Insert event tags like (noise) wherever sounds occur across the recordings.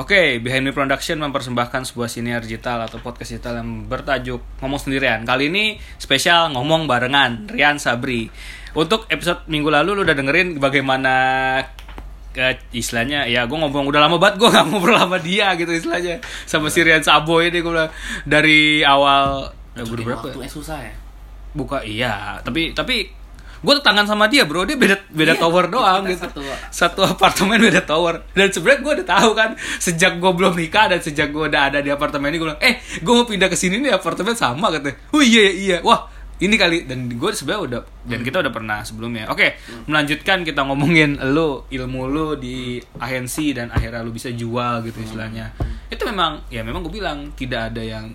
Oke, Behind Me Production mempersembahkan sebuah siniar digital atau podcast digital yang bertajuk Ngomong Sendirian. Kali ini spesial ngomong barengan Rian Sabri. Untuk episode minggu lalu lu udah dengerin bagaimana ke istilahnya ya gue ngomong udah lama banget gue gak ngobrol sama dia gitu istilahnya sama si Rian Sabo ini gue bilang dari awal ya, berapa ya? Waktu eh, susah ya. buka iya tapi tapi gue tetanggan sama dia bro. Dia beda beda Iya, tower doang gitu. satu- satu apartemen beda tower. Dan sebenarnya gue udah tahu kan sejak gue belum nikah dan sejak gue udah ada di apartemen ini gue bilang eh gue mau pindah ke sini nih apartemen sama katanya. Oh iya iya iya. Wah ini kali. Dan gue sebenarnya udah dan kita udah pernah sebelumnya. Oke melanjutkan kita ngomongin lu ilmu lu di agensi dan akhirnya lu bisa jual gitu istilahnya. Itu memang ya memang gue bilang tidak ada yang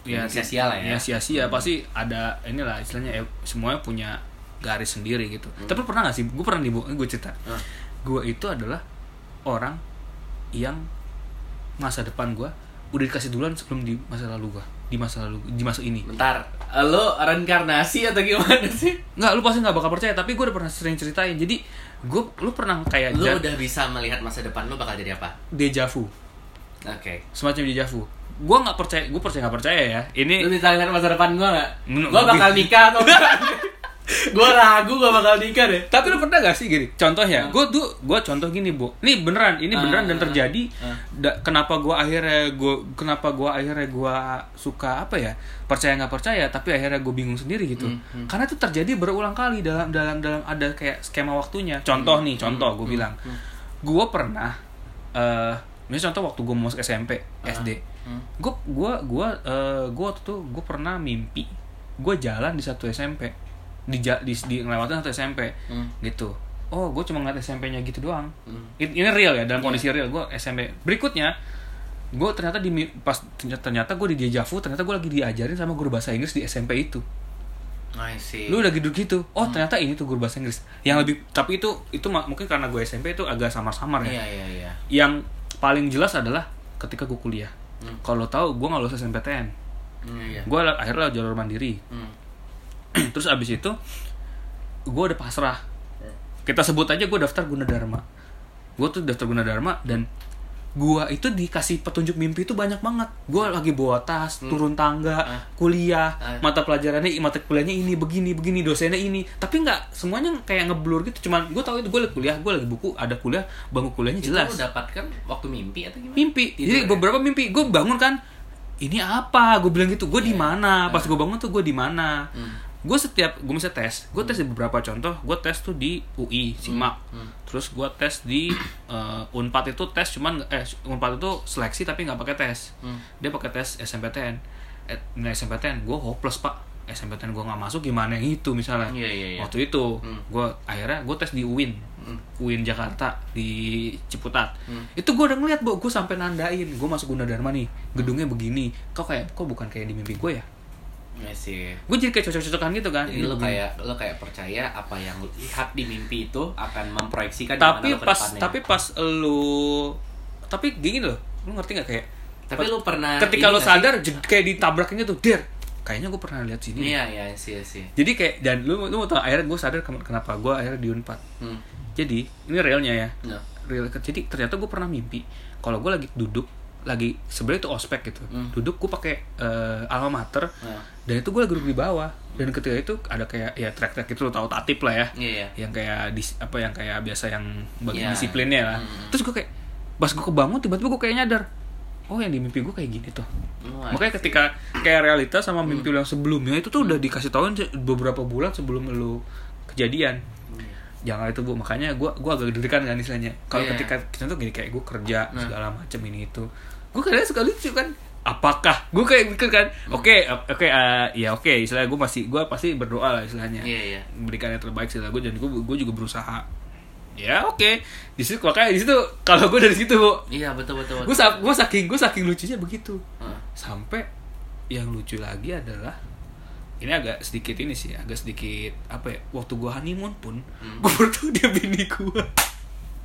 Yang sia-sia lah ya. ya sia-sia. Pasti ada inilah istilahnya eh, semuanya punya garis sendiri gitu. Tapi pernah gak sih? Gue pernah nih gue cerita. Hmm. gue itu adalah orang yang masa depan gue udah dikasih duluan sebelum di masa lalu gue di masa lalu di masa ini. Bentar, lo reinkarnasi atau gimana sih? nggak lu pasti nggak bakal percaya tapi gue udah pernah sering ceritain. Jadi gue lu pernah kayak Lo udah bisa melihat masa depan lo bakal jadi apa? deja vu. Oke. semacam deja vu. Gue nggak percaya gue percaya nggak percaya ya. Ini Lo bisa lihat masa depan gua nggak? Gua bakal nikah atau (laughs) enggak? Gua ragu gua bakal nikah deh. Tapi lu pernah gak sih gini? Contohnya, gue tuh gue contoh gini bu. Nih beneran, ini beneran dan Ah, terjadi. ah. Da- kenapa gue akhirnya gue kenapa gue akhirnya gue suka apa ya? Percaya nggak percaya, tapi akhirnya gue bingung sendiri gitu. Hmm, Karena itu terjadi berulang kali dalam dalam dalam ada kayak skema waktunya. Contoh nih, contoh gue bilang, gue pernah, eh misalnya contoh waktu gue masuk SMP, SD, Hmm. gue gue gue gue waktu itu gue pernah mimpi gue jalan di satu SMP di di, di ngelewatin satu SMP Hmm. gitu oh gue cuma ngeliat SMP-nya gitu doang Hmm. It- ini real ya dalam Iya. kondisi real gue SMP berikutnya gue ternyata di pas ternyata gue di deja vu ternyata gue lagi diajarin sama guru bahasa Inggris di SMP itu I see. lu udah gitu gitu oh Hmm. ternyata ini tuh guru bahasa Inggris yang lebih tapi itu itu mungkin karena gue SMP itu agak samar-samar ya Iya iya iya. yang paling jelas adalah ketika gue kuliah Hmm. kalau tahu gue nggak lulus SNPTN Hmm, iya. gue akhirnya jalur mandiri Hmm. (clears throat) terus abis itu gue udah pasrah kita sebut aja gue daftar Gunadarma gue tuh daftar Gunadarma dan gue itu dikasih petunjuk mimpi itu banyak banget gue lagi bawa tas turun tangga Ah. kuliah Ah. mata pelajarannya mata kuliahnya ini begini begini dosennya ini tapi nggak semuanya kayak ngeblur gitu cuman gue tahu itu gue lagi kuliah gue lagi buku ada kuliah bangku kuliahnya Itu jelas lo dapatkan waktu mimpi atau gimana? mimpi Tidur jadi ya? beberapa mimpi gue bangun kan ini apa gue bilang gitu gue di Iya. mana pas Ah. gue bangun tuh gue di mana Hmm. Gue setiap gue bisa tes gue tes di beberapa contoh gue tes tuh di UI simak Hmm. terus gue tes di eh, unpad itu tes cuman eh unpad itu seleksi tapi nggak pakai tes Hmm. dia pakai tes SMPTN eh, nilai SMPTN gue hopeless pak SMPTN gue nggak masuk gimana yang itu misalnya Iya, iya, iya. waktu itu Hmm. gue akhirnya gue tes di UIN Hmm. UIN Jakarta di Ciputat Hmm. itu gue udah ngeliat bu gue sampai nandain gue masuk Gunadarma nih gedungnya begini kok kayak kok bukan kayak di mimpi gue ya I see. gue jadi kayak cocok-cocokan gitu kan Jadi Ini lo kayak lo kayak percaya apa yang lo lihat di mimpi itu akan memproyeksikan tapi lo pas tapi pas lu tapi gini loh lu ngerti nggak kayak Tapi lu pernah ketika nggak sadar jed- kayak ditabrakin gitu der kayaknya gue pernah lihat sih? sini Iya iya sih sih. jadi kayak dan lu lu mau tau akhirnya gue sadar ken- kenapa gue akhirnya di unpad Hmm. jadi ini realnya ya Ya. real jadi ternyata gue pernah mimpi kalau gue lagi duduk lagi sebenarnya itu ospek gitu Hmm. duduk gue pakai eh, alma mater Ya. dan itu gue lagi duduk di bawah dan ketika itu ada kayak ya track-track itu lo tau tatip lah ya Iya iya. yang kayak dis, apa yang kayak biasa yang bagian Iya. disiplinnya lah Hmm. terus gue kayak pas gue kebangun tiba-tiba gue kayak nyadar oh yang di mimpi gue kayak gini tuh Wah, makanya ketika kayak realita sama Hmm. mimpi lu yang sebelumnya itu tuh udah dikasih tahuin beberapa bulan sebelum lu kejadian jangan itu bu makanya gue gua agak deg-degan kan istilahnya kalau Iya. ketika kita tuh gini kayak gue kerja Nah. segala macam ini itu gue kadang suka lucu kan apakah gue kayak mikir kan Hmm. oke oke eh, ya oke istilahnya gue masih gue pasti berdoa lah istilahnya Iya iya. memberikan yang terbaik sih gue dan gue gue juga berusaha ya oke di situ makanya di situ kalau gue dari situ bu Iya betul betul. gue gue saking gue saking lucunya begitu Heeh. sampai yang lucu lagi adalah ini agak sedikit ini sih agak sedikit apa ya waktu gue honeymoon pun Hmm. gue bertemu dia bini gue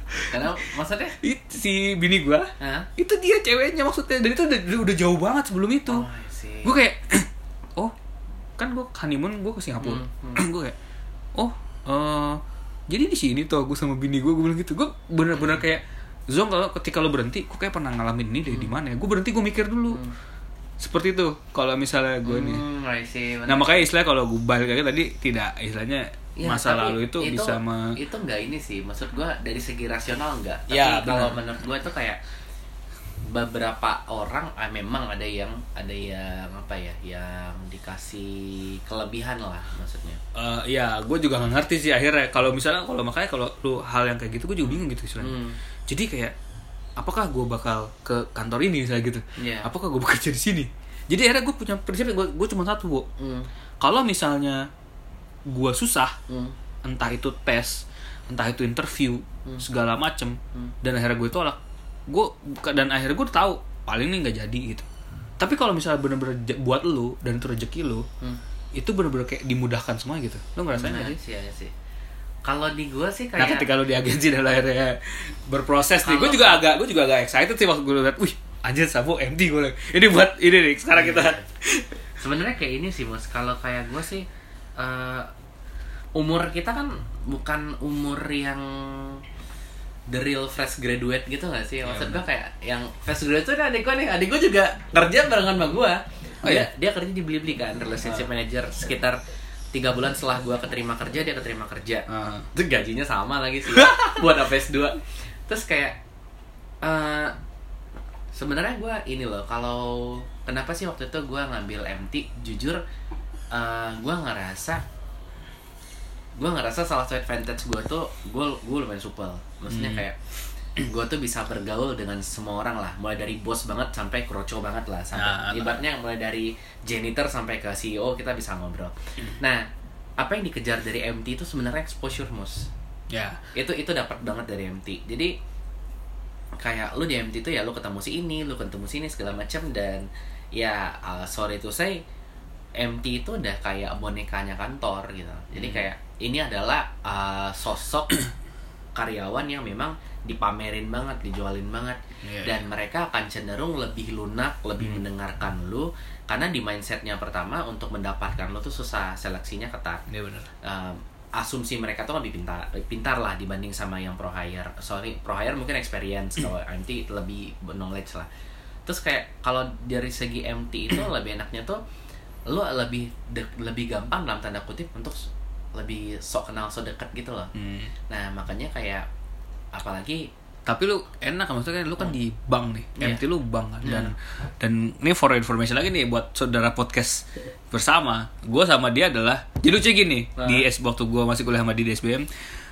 Karena maksudnya? itu si bini gue Hah? itu dia ceweknya maksudnya dan itu udah, udah jauh banget sebelum itu. Oh, gue kayak (clears throat) oh kan gue honeymoon gue ke Singapura. Hmm, (clears throat) gue kayak oh eh jadi di sini tuh gue sama bini gue gue bilang gitu. Gue bener-bener kayak Zong kalau ketika lo berhenti gue kayak pernah ngalamin ini deh di mana ya? Gue berhenti gue mikir dulu seperti itu kalau misalnya gue nih. Hmm, I see, nah makanya istilah kalau gue balik lagi tadi tidak istilahnya Ya, masa lalu itu, bisa me itu enggak ini sih maksud gua dari segi rasional enggak tapi Ya, kalau menurut gua itu kayak beberapa orang ah, memang ada yang ada yang apa ya yang dikasih kelebihan lah maksudnya. Eh, ya gue juga gak ngerti sih akhirnya. Kalau misalnya kalau makanya kalau lu hal yang kayak gitu gue juga bingung gitu istilahnya. Hmm. jadi kayak apakah gue bakal ke kantor ini misalnya gitu Iya. apakah gue bekerja di sini jadi akhirnya gue punya prinsip gue gue cuma satu bu Hmm. kalau misalnya gue susah Hmm. entah itu tes entah itu interview Hmm. segala macem dan akhirnya gue tolak gue dan akhirnya gue tahu paling ini nggak jadi gitu tapi kalau misalnya bener-bener buat lu dan itu rezeki lu Hmm. itu bener-bener kayak dimudahkan semua gitu lu ngerasain Nah, nggak sih sih ya sih kalau di gua sih Nah kayak ketika lu di agensi dan akhirnya berproses? Nih, gue juga agak gue juga agak excited sih waktu gue liat, wih anjir Sabo MD gue ini buat ini nih sekarang kita. Sebenarnya kayak ini sih bos. Kalau kayak gue sih eh, umur kita kan bukan umur yang the real fresh graduate gitu gak sih? Maksud gue kayak yang fresh graduate tuh adik gue nih. Adik gue juga kerja barengan sama gue Oh, dia iya? dia kerja di Blibli kan relationship manager sekitar tiga bulan setelah gue keterima kerja dia keterima kerja. Itu gajinya sama lagi sih (laughs) buat APS 2 terus kayak eh sebenarnya gue ini loh kalau kenapa sih waktu itu gue ngambil MT jujur eh gue ngerasa gue ngerasa salah satu advantage gue tuh gue gue lumayan supel. Maksudnya Hmm. kayak (clears throat) gue tuh bisa bergaul dengan semua orang lah. Mulai dari bos banget sampai kroco banget lah sampai Nah, ibaratnya mulai dari janitor sampai ke CEO kita bisa ngobrol. Nah apa yang dikejar dari MT itu sebenarnya exposure mus ya. Itu itu dapat banget dari MT jadi kayak lu di MT itu ya lu ketemu si ini lu ketemu sini segala macam dan ya uh, sorry to say MT itu udah kayak bonekanya kantor gitu. Jadi Hmm. kayak ini adalah uh, sosok (clears throat) karyawan yang memang dipamerin banget dijualin banget. Iya, dan mereka akan cenderung lebih lunak lebih Hmm. mendengarkan lu karena di mindsetnya pertama untuk mendapatkan lu tuh susah seleksinya ketat. Dia benar. Um, asumsi mereka tuh lebih pintar pintar lah dibanding sama yang pro hire. Sorry pro hire mungkin experience kalau (clears throat) MT lebih knowledge lah. Terus kayak kalau dari segi MT itu (clears throat) lebih enaknya tuh lu lebih de- lebih gampang dalam tanda kutip untuk lebih sok kenal sok deket gitu loh. Hmm. nah makanya kayak apalagi tapi lu enak maksudnya kan lu kan di bank nih Iya. MT lu bank kan dan dan ini for information lagi nih buat saudara podcast bersama gue sama dia adalah jadi lucu gini Nah. di S waktu gue masih kuliah sama di SBM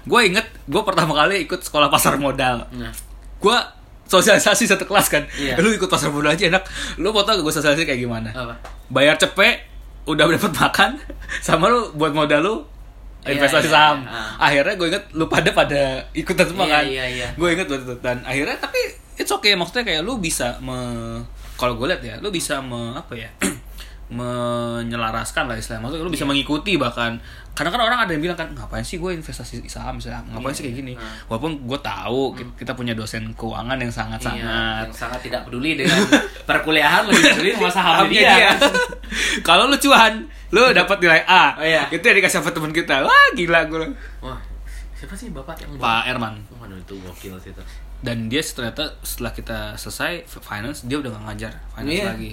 gue inget gue pertama kali ikut sekolah pasar modal nah gue sosialisasi satu kelas kan Iya. lu ikut pasar modal aja enak lu mau tau gue sosialisasi kayak gimana apa bayar cepet udah (laughs) dapat makan sama lu buat modal lu investasi iya, saham iya. Ah. akhirnya gue inget lu pada pada ikutan semua Iya, kan iya, iya. gue inget waktu itu dan akhirnya tapi it's okay maksudnya kayak lu bisa me kalau gue lihat ya lu bisa me apa ya (clears throat) menyelaraskan lah istilahnya maksudnya lu bisa mengikuti bahkan karena kan orang ada yang bilang kan ngapain sih gue investasi saham misalnya ngapain Iya, sih kayak gini iya. walaupun gue tahu ki- kita punya dosen keuangan yang sangat Iya, sangat yang sangat tidak peduli dengan (laughs) perkuliahan lebih peduli sama saham Sahamnya dia. dia. (laughs) Kalau lu cuan, lu dapat nilai A. Oh, iya. Itu yang dikasih sama teman kita. Wah, gila gue. Wah, siapa sih bapak yang Pak Erman. Waduh itu gokil sih itu. Dan dia ternyata setelah kita selesai finance, dia udah gak ngajar finance Iya. lagi.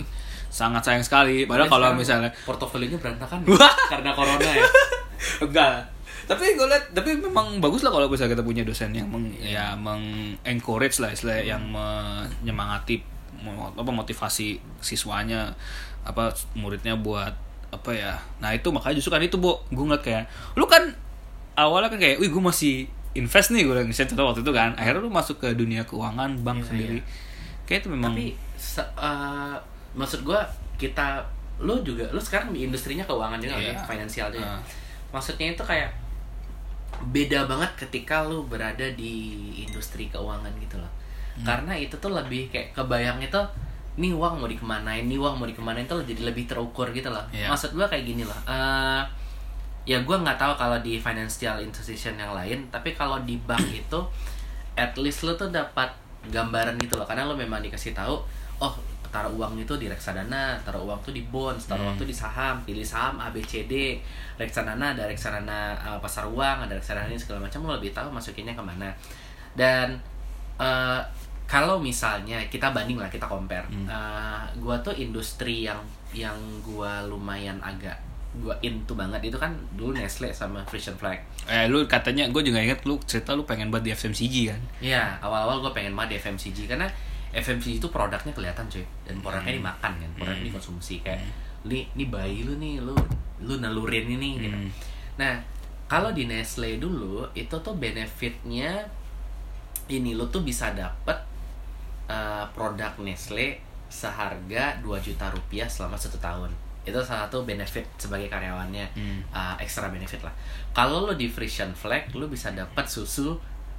Sangat sayang sekali. Padahal kalau misalnya portofolionya berantakan Wah. (laughs) karena corona ya. (laughs) enggak. Tapi gue liat, tapi memang bagus lah kalau misalnya kita punya dosen yang meng, ya meng encourage lah istilah yang menyemangati apa motivasi siswanya apa muridnya buat apa ya nah itu makanya justru kan itu bu gue ngeliat kayak lu kan awalnya kan kayak wih gue masih invest nih gue misalnya contoh waktu itu kan akhirnya lu masuk ke dunia keuangan bank Iya, sendiri kayak itu memang Tapi se- eh, maksud gua kita lu juga lu sekarang di industrinya keuangan juga Iya. kan finansial juga. Ah. Maksudnya itu kayak beda banget ketika lu berada di industri keuangan gitu loh. Hmm. Karena itu tuh lebih kayak kebayang itu nih uang mau dikemanain, nih uang mau dikemanain tuh jadi lebih terukur gitu loh. Iya. Maksud gua kayak gini loh. eh ya gua nggak tahu kalau di financial institution yang lain, tapi kalau di bank (clears throat) itu at least lu tuh dapat gambaran gitu loh karena lu memang dikasih tahu oh taruh uang itu di reksadana taruh uang tuh di bonds taruh uang Hmm. tuh di saham pilih saham A B C D reksadana ada reksadana uh, pasar uang ada reksadana ini segala macam lu lebih tahu masukinnya ke mana dan eh, kalau misalnya kita banding lah kita compare Hmm. Eh, gua tuh industri yang yang gua lumayan agak gua into banget itu kan dulu Nestle sama Frisian Flag Eh lu katanya gue juga inget lu cerita lu pengen buat di FMCG kan. Iya, awal-awal gue pengen banget di FMCG karena FMCG itu produknya kelihatan cuy dan produknya Hmm. dimakan kan, produknya Hmm. dikonsumsi kayak ini ini bayi lu nih, lu lu nalurin ini gitu. Hmm. Nah, kalau di Nestle dulu itu tuh benefitnya ini lu tuh bisa dapet uh, produk Nestle seharga 2 juta rupiah selama satu tahun. Itu salah satu benefit sebagai karyawannya Hmm. uh, extra benefit lah. Kalau lo di Frisian Flag, lo bisa dapat susu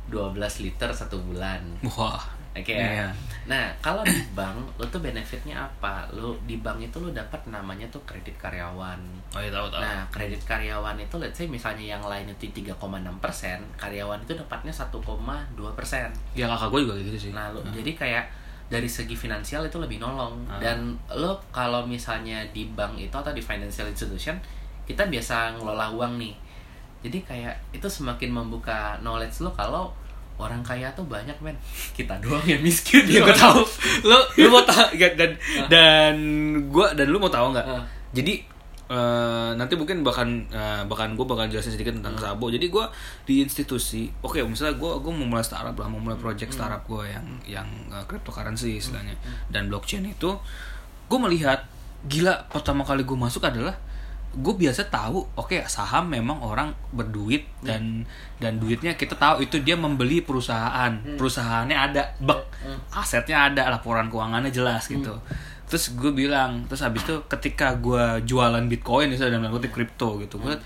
12 liter satu bulan. Wah. Oke. Iya. Nah, kalau di bank, lo tuh benefitnya apa? Lo di bank itu lo dapat namanya tuh kredit karyawan. Oh iya tahu tahu. Nah, kredit karyawan itu let's say misalnya yang lain itu 3,6%, karyawan itu dapatnya 1,2%. Ya kakak gue juga gitu sih. Nah, lo jadi kayak dari segi finansial itu lebih nolong Ah. dan lo kalau misalnya di bank itu atau di financial institution kita biasa ngelola uang nih. Jadi kayak itu semakin membuka knowledge lo kalau orang kaya tuh banyak men. Kita doang yang miskin. Iya gue tahu. Lu lu mau tahu ya, dan dan gua dan lu mau tahu nggak? Jadi eh, nanti mungkin bahkan eh, bahkan gue bakal jelasin sedikit tentang Hmm. Sabo. Jadi gua di institusi, oke misalnya gua gua mau mulai startup lah, mau mulai Hmm. project startup gua yang yang eh, cryptocurrency istilahnya dan blockchain itu, gue melihat gila pertama kali gue masuk adalah gue biasa tahu oke saham memang orang berduit dan dan duitnya kita tahu itu dia membeli perusahaan. Perusahaannya ada bek. Hmm. asetnya ada laporan keuangannya jelas gitu. Terus gue bilang terus habis itu ketika gue jualan bitcoin misalnya dalam kutip kripto gitu gue liat,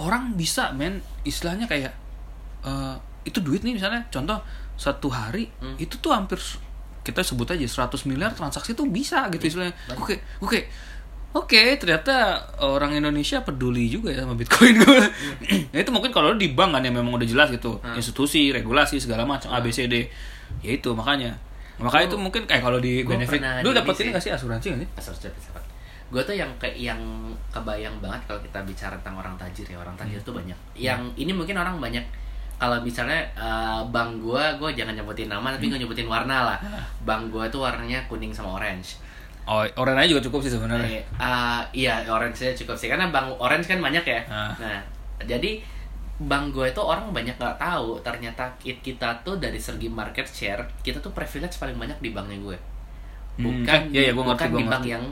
orang bisa men istilahnya kayak eh, itu duit nih misalnya. Contoh satu hari Hmm. itu tuh hampir kita sebut aja 100 miliar transaksi tuh bisa gitu istilahnya. Oke oke Oke, ternyata orang Indonesia peduli juga ya sama Bitcoin gue. (laughs) nah, itu mungkin kalau di bank kan yang memang udah jelas gitu, Hmm. institusi, regulasi segala macam ABCD. Ya itu makanya. Makanya itu mungkin kayak kalau di gua benefit. Lu dapat ini sih. gak sih asuransi gak sih? Asal dapat. Gue tuh yang kayak yang kebayang banget kalau kita bicara tentang orang tajir ya orang tajir tuh banyak. Yang ini mungkin orang banyak kalau misalnya eh, bank gue, gue jangan nyebutin nama tapi gue nyebutin warna lah. Bank gue tuh warnanya kuning sama orange. Oh, oranye juga cukup sih sebenarnya. Ah, iya orange nya cukup sih karena bank orange kan banyak ya. Ah. Nah jadi bank gue itu orang banyak nggak tahu ternyata kit- kita tuh dari segi market share kita tuh privilege paling banyak di banknya gue. Hmm, Bukan eh, iya, iya, gua ngerti, bukan gua di bank ngerti. yang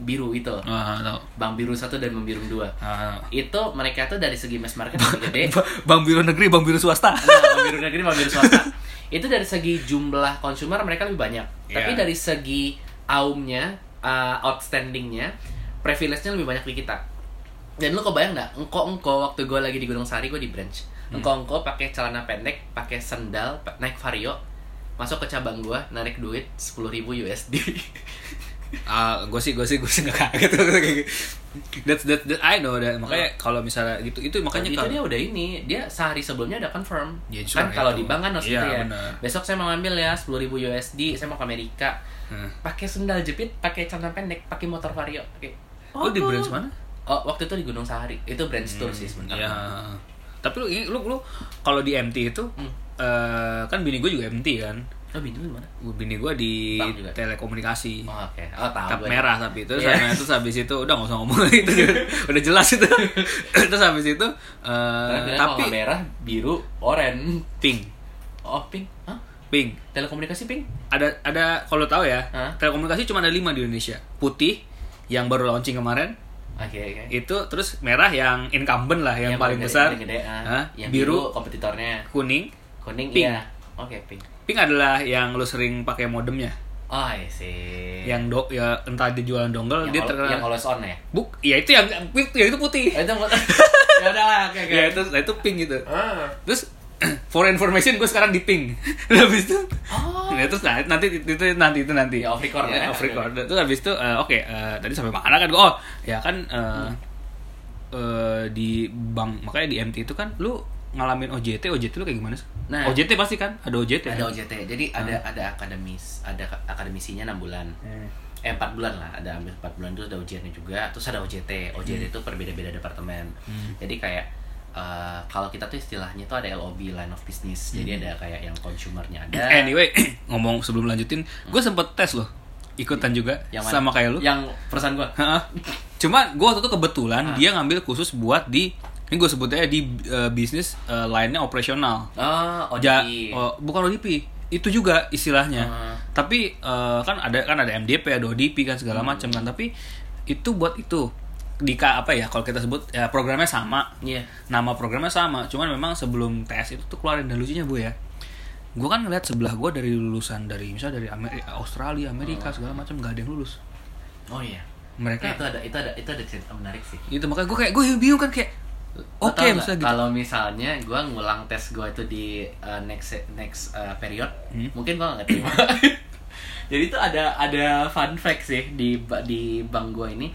biru itu. Ah, tahu. Bank biru satu dan bank biru dua. Ah. Itu mereka tuh dari segi mass market gede. (laughs) Bank biru negeri, bank biru swasta. Nah, bank biru negeri, bank biru swasta. (laughs) Itu dari segi jumlah konsumer mereka lebih banyak. Tapi Iya. dari segi aumnya, uh, outstandingnya, privilege-nya lebih banyak di kita. Dan lu kebayang nggak? Engko-engko waktu gue lagi di Gunung Sari, gue di branch. Engko-engko pakai celana pendek, pakai sendal, naik vario, masuk ke cabang gue, narik duit 10.000 USD. (laughs) Ah, gue sih gue sih gue sih nggak kaget (laughs) gitu. That's that, that I know that. Makanya kalau misalnya gitu itu makanya itu kalau dia udah ini dia sehari sebelumnya udah confirm Ya, kan kalau itu. di bank kan harus Iya, gitu ya benar. besok saya mau ngambil ya 10.000 USD saya mau ke Amerika Hmm. pakai sendal jepit pakai celana pendek pakai motor vario pakai Oh, di branch mana? oh waktu itu di Gunung Sahari itu branch tour sih sebenarnya Iya. Tapi lu lu lu kalau di MT itu Hmm. eh, kan bini gue juga MT kan. Oh bini lu mana? Bini gue di telekomunikasi. oh oke. Oh tahu Tap merah tapi terus Iya. sama terus habis itu (laughs) udah nggak usah ngomong itu. (laughs) Udah jelas itu. (laughs) Terus habis itu bilang tapi merah biru oranye pink. Oh pink. Hah? pink. Telekomunikasi pink? Ada ada kalau tahu ya Hah? telekomunikasi cuma ada lima di Indonesia. Putih yang baru launching kemarin. Oke oke. Itu terus merah yang incumbent lah yang, paling gede- besar. paling gede, ah. Hah? yang biru, biru kompetitornya. kuning. Kuning Pink. iya. Oke pink pink adalah yang lu sering pakai modemnya? Oh iya sih. Yang do ya entah dia jualan dongle yang, dia al- terkenal yang always on ya? Buk ya itu yang ya itu putih. Itu buat (laughs) ya udah lah oke oke. Ya itu itu pink gitu. Ah. terus (clears throat) for information gue sekarang di pink. (laughs) Habis itu oh. Ya, terus nah, nanti itu nanti itu nanti. Ya, off record ya, ya. off record. Terus habis itu eh, oke eh, tadi sampai mana kan oh ya kan eh, eh, di bank makanya di MT itu kan lu ngalamin OJT OJT lu kayak gimana sih Nah. OJT pasti kan ada OJT ada kan? OJT jadi ada ada akademis ada ka- akademisinya enam bulan Hmm. eh empat bulan lah ada ambil empat bulan terus ada ujiannya juga terus ada OJT OJT itu berbeda-beda departemen Hmm. jadi kayak eh, kalau kita tuh istilahnya tuh ada LOB line of business jadi Hmm. ada kayak yang consumernya (clears throat) ada Anyway, (clears throat) ngomong sebelum lanjutin, gue sempet tes loh, ikutan juga yang mana? sama kayak lu. yang perusahaan Heeh. Cuma gue waktu itu kebetulan Ah. dia ngambil khusus buat di ini gue sebutnya di eh, bisnis eh, lainnya operasional. oh Ja- ODP oh, bukan ODP, itu juga istilahnya. Ah. Tapi eh, kan ada kan ada MDP, ada ODP kan segala Hmm. macam kan. Tapi itu buat itu di ka- apa ya kalau kita sebut ya programnya sama Iya. nama programnya sama cuman memang sebelum tes itu tuh keluarin dan lucunya bu ya gue kan ngeliat sebelah gue dari lulusan dari misalnya dari Amerika Australia Amerika segala macam nggak ada yang lulus oh iya mereka itu ada itu ada itu ada cerita menarik sih gitu makanya gue kayak gue bingung kan kayak oke nggak, misalnya gitu? kalau misalnya gue ngulang tes gue itu di uh, next next uh, period Hmm. mungkin gue nggak terima. (laughs) Jadi itu ada ada fun fact sih di di bank gue ini.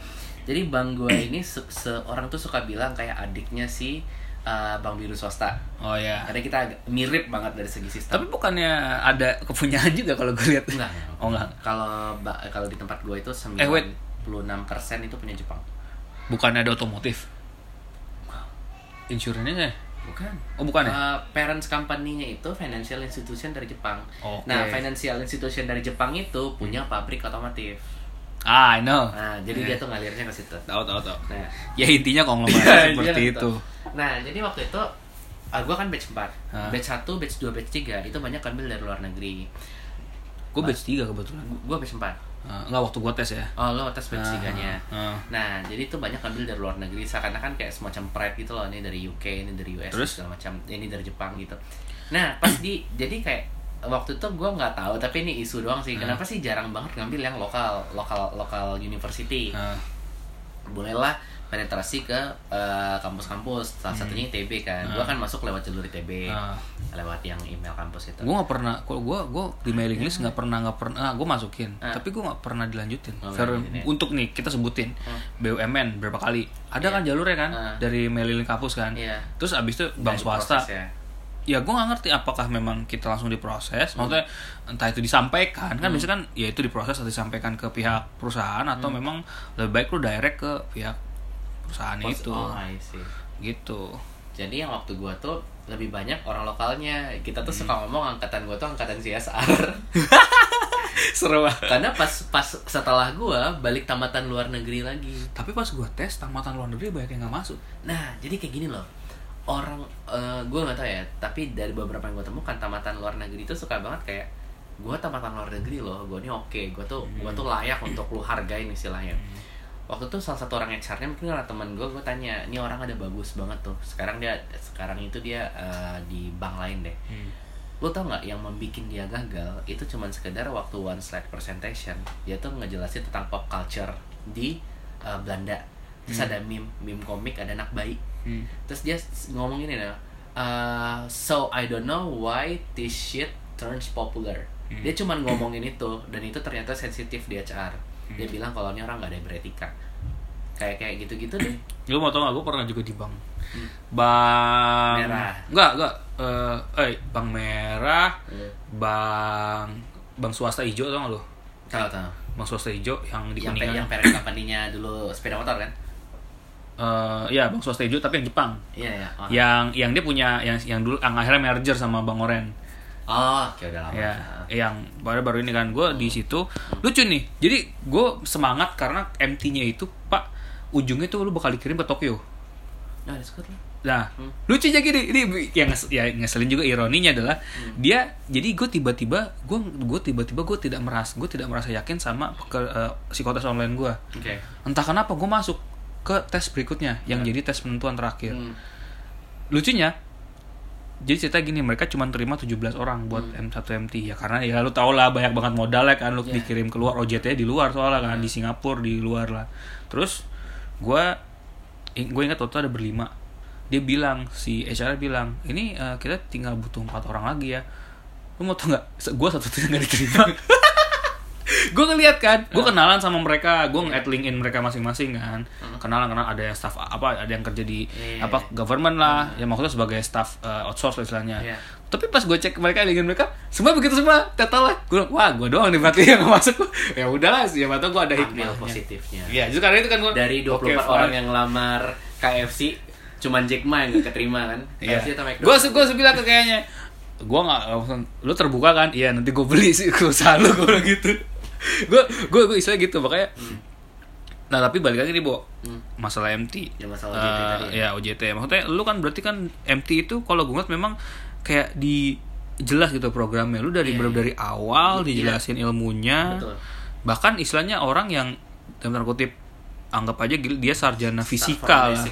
Jadi bank gue (clears throat) ini se- seorang tuh suka bilang kayak adiknya si uh, bank biru swasta. Oh ya karena kita mirip banget dari segi sistem. Tapi bukannya ada kepunyaan juga kalau gue lihat? Enggak oh enggak. Kalau kalau di tempat gue itu Eh, wait. 96% itu punya Jepang. Bukannya ada otomotif insurannya bukan. Oh bukan ya? Uh, parents company-nya itu financial institution dari Jepang. Oke. Nah, financial institution dari Jepang itu punya pabrik otomotif. ah I know. Nah, jadi Eh, dia tuh ngalirnya ke situ. tahu tahu tahu. Nah, ya intinya konglomerat (laughs) Iya, seperti itu. Nah, jadi waktu itu uh, gue kan batch 4 Ah. Batch 1, batch 2, batch 3 Itu banyak ambil dari luar negeri. Gue batch 3 kebetulan. Gue batch 4 Ah, enggak waktu gue tes ya Oh, lo tes batch 3 nya Ah, ah. Nah, jadi itu banyak ambil dari luar negeri Seakan-akan kayak semacam pride gitu loh Ini dari UK, ini dari US, Terus? segala macam Ini dari Jepang gitu Nah, pas di Jadi kayak Waktu itu gue nggak tahu Tapi ini isu doang sih Ah. Kenapa sih jarang banget ngambil yang lokal Lokal lokal university Ah, Bolehlah penetrasi ke eh, kampus-kampus Salah Hmm. satunya ITB kan Gue Ah. kan masuk lewat jalur ITB ah. Lewat yang email kampus itu gue nggak pernah kalau gue gue di mailing list nggak pernah nggak pernah gue masukin Ah. tapi gue nggak pernah dilanjutin Oh, Fair- ya. untuk nih kita sebutin Hmm. BUMN berapa kali ada Iya. kan jalurnya kan Ah. dari mailing kampus kan Iya. terus abis itu bank swasta ya. ya gue nggak ngerti apakah memang kita langsung diproses maksudnya entah itu disampaikan kan biasanya kan ya itu diproses atau disampaikan ke pihak perusahaan atau memang lebih baik lu direct ke pihak perusahaan Pos- itu Oh, I see. gitu Jadi yang waktu gua tuh lebih banyak orang lokalnya. Kita tuh Hmm. suka ngomong angkatan gua tuh angkatan CSR. (laughs) seru banget Karena pas pas setelah gua balik tamatan luar negeri lagi. tapi pas gue tes tamatan luar negeri banyak yang nggak masuk Nah, jadi kayak gini loh. Orang eh, gua nggak tahu ya, tapi dari beberapa yang gua temukan tamatan luar negeri itu suka banget kayak gua tamatan luar negeri loh, gua ini oke, gua tuh gua tuh layak untuk lu hargain istilahnya. Waktu itu salah satu orang HR-nya mungkin karena temen gue, gue tanya, ini orang ada bagus banget tuh. Sekarang dia, sekarang itu dia eh, di bank lain deh. Lo tau nggak yang membuat dia gagal itu cuman sekedar waktu one slide presentation dia tuh ngejelasin tentang pop culture di uh, Belanda terus ada meme meme komik ada anak bayi Hmm. terus dia ngomong ini nih uh, so I don't know why this shit turns popular Hmm. dia cuman ngomongin itu dan itu ternyata sensitif di HR dia bilang kalau ini orang nggak ada yang beretika. Kayak kayak gitu-gitu deh. (clears throat) Lu mau tau gak, gue pernah juga di bank. Hmm. Bank Merah. Enggak, enggak eh eh, Bank merah Hmm. Bank Bank swasta hijau tau gak lu? tahu tahu Bank swasta hijau yang di yang yang parent company-nya dulu sepeda motor kan? Eh, Ya, Bank swasta hijau tapi yang Jepang. Iya iya. Oh, Yang yang dia punya Yang yang dulu yang akhirnya merger sama Bank Oren oh oke udah lama Ya, yang baru baru ini kan gue di situ lucu nih. Jadi gue semangat karena MT-nya itu pak ujungnya tuh lu bakal dikirim ke Tokyo. nah lah Nah, Hmm. lucunya gini, ini yang ya ngeselin juga ironinya adalah Hmm. dia jadi gue tiba-tiba gue gue tiba-tiba gue tidak merasa gue tidak merasa yakin sama ke eh, psikotes online gue. oke Entah kenapa gue masuk ke tes berikutnya yang Ya. jadi tes penentuan terakhir. Hmm. Lucunya jadi cerita gini mereka cuma terima 17 orang buat M1 MT ya karena ya lu tau lah banyak banget modalnya kan lu Hmm. Ya. dikirim keluar. OJT di luar soalnya kan di Singapura di luar lah. Terus gua gue ingat waktu itu ada berlima. Dia bilang si HR bilang ini eh, kita tinggal butuh empat orang lagi ya. Lu mau tau nggak gue satu satunya nggak diterima (laughs) gue ngeliat kan gue kenalan sama mereka gue nge-add LinkedIn mereka masing-masing kan. Kenalan kenal ada yang staff apa ada yang kerja di Iya. apa government lah. Ya maksudnya sebagai staff uh, outsource lah istilahnya. Iya. tapi pas gue cek mereka LinkedIn mereka semua begitu semua total lah. Gue wah gue doang nih berarti yang masuk. (laughs) Ya udahlah sih ya gue ada hikmahnya positifnya. Ya justru karena itu kan gue dari 24 oke, orang yang lamar KFC cuman Jack Ma yang gak keterima kan? Iya. KFC atau Gue McDonald's. gue bilang ke kayaknya, gue nggak lu terbuka kan? Iya nanti gue beli sih (laughs) usaha lu gue gitu. (laughs) Gue gue gue istilah gitu makanya. Nah tapi balik lagi nih Bo, Hmm. masalah MT. Ya, masalah OJT Eh, tadi ya. ya OJT. Maksudnya lu kan berarti kan MT itu kalau gue ngeliat memang kayak di jelas gitu programnya. Lu dari bener iya. dari awal Iya. dijelasin ilmunya. Betul. Bahkan istilahnya orang yang dalam tanda kutip anggap aja dia sarjana fisika lah.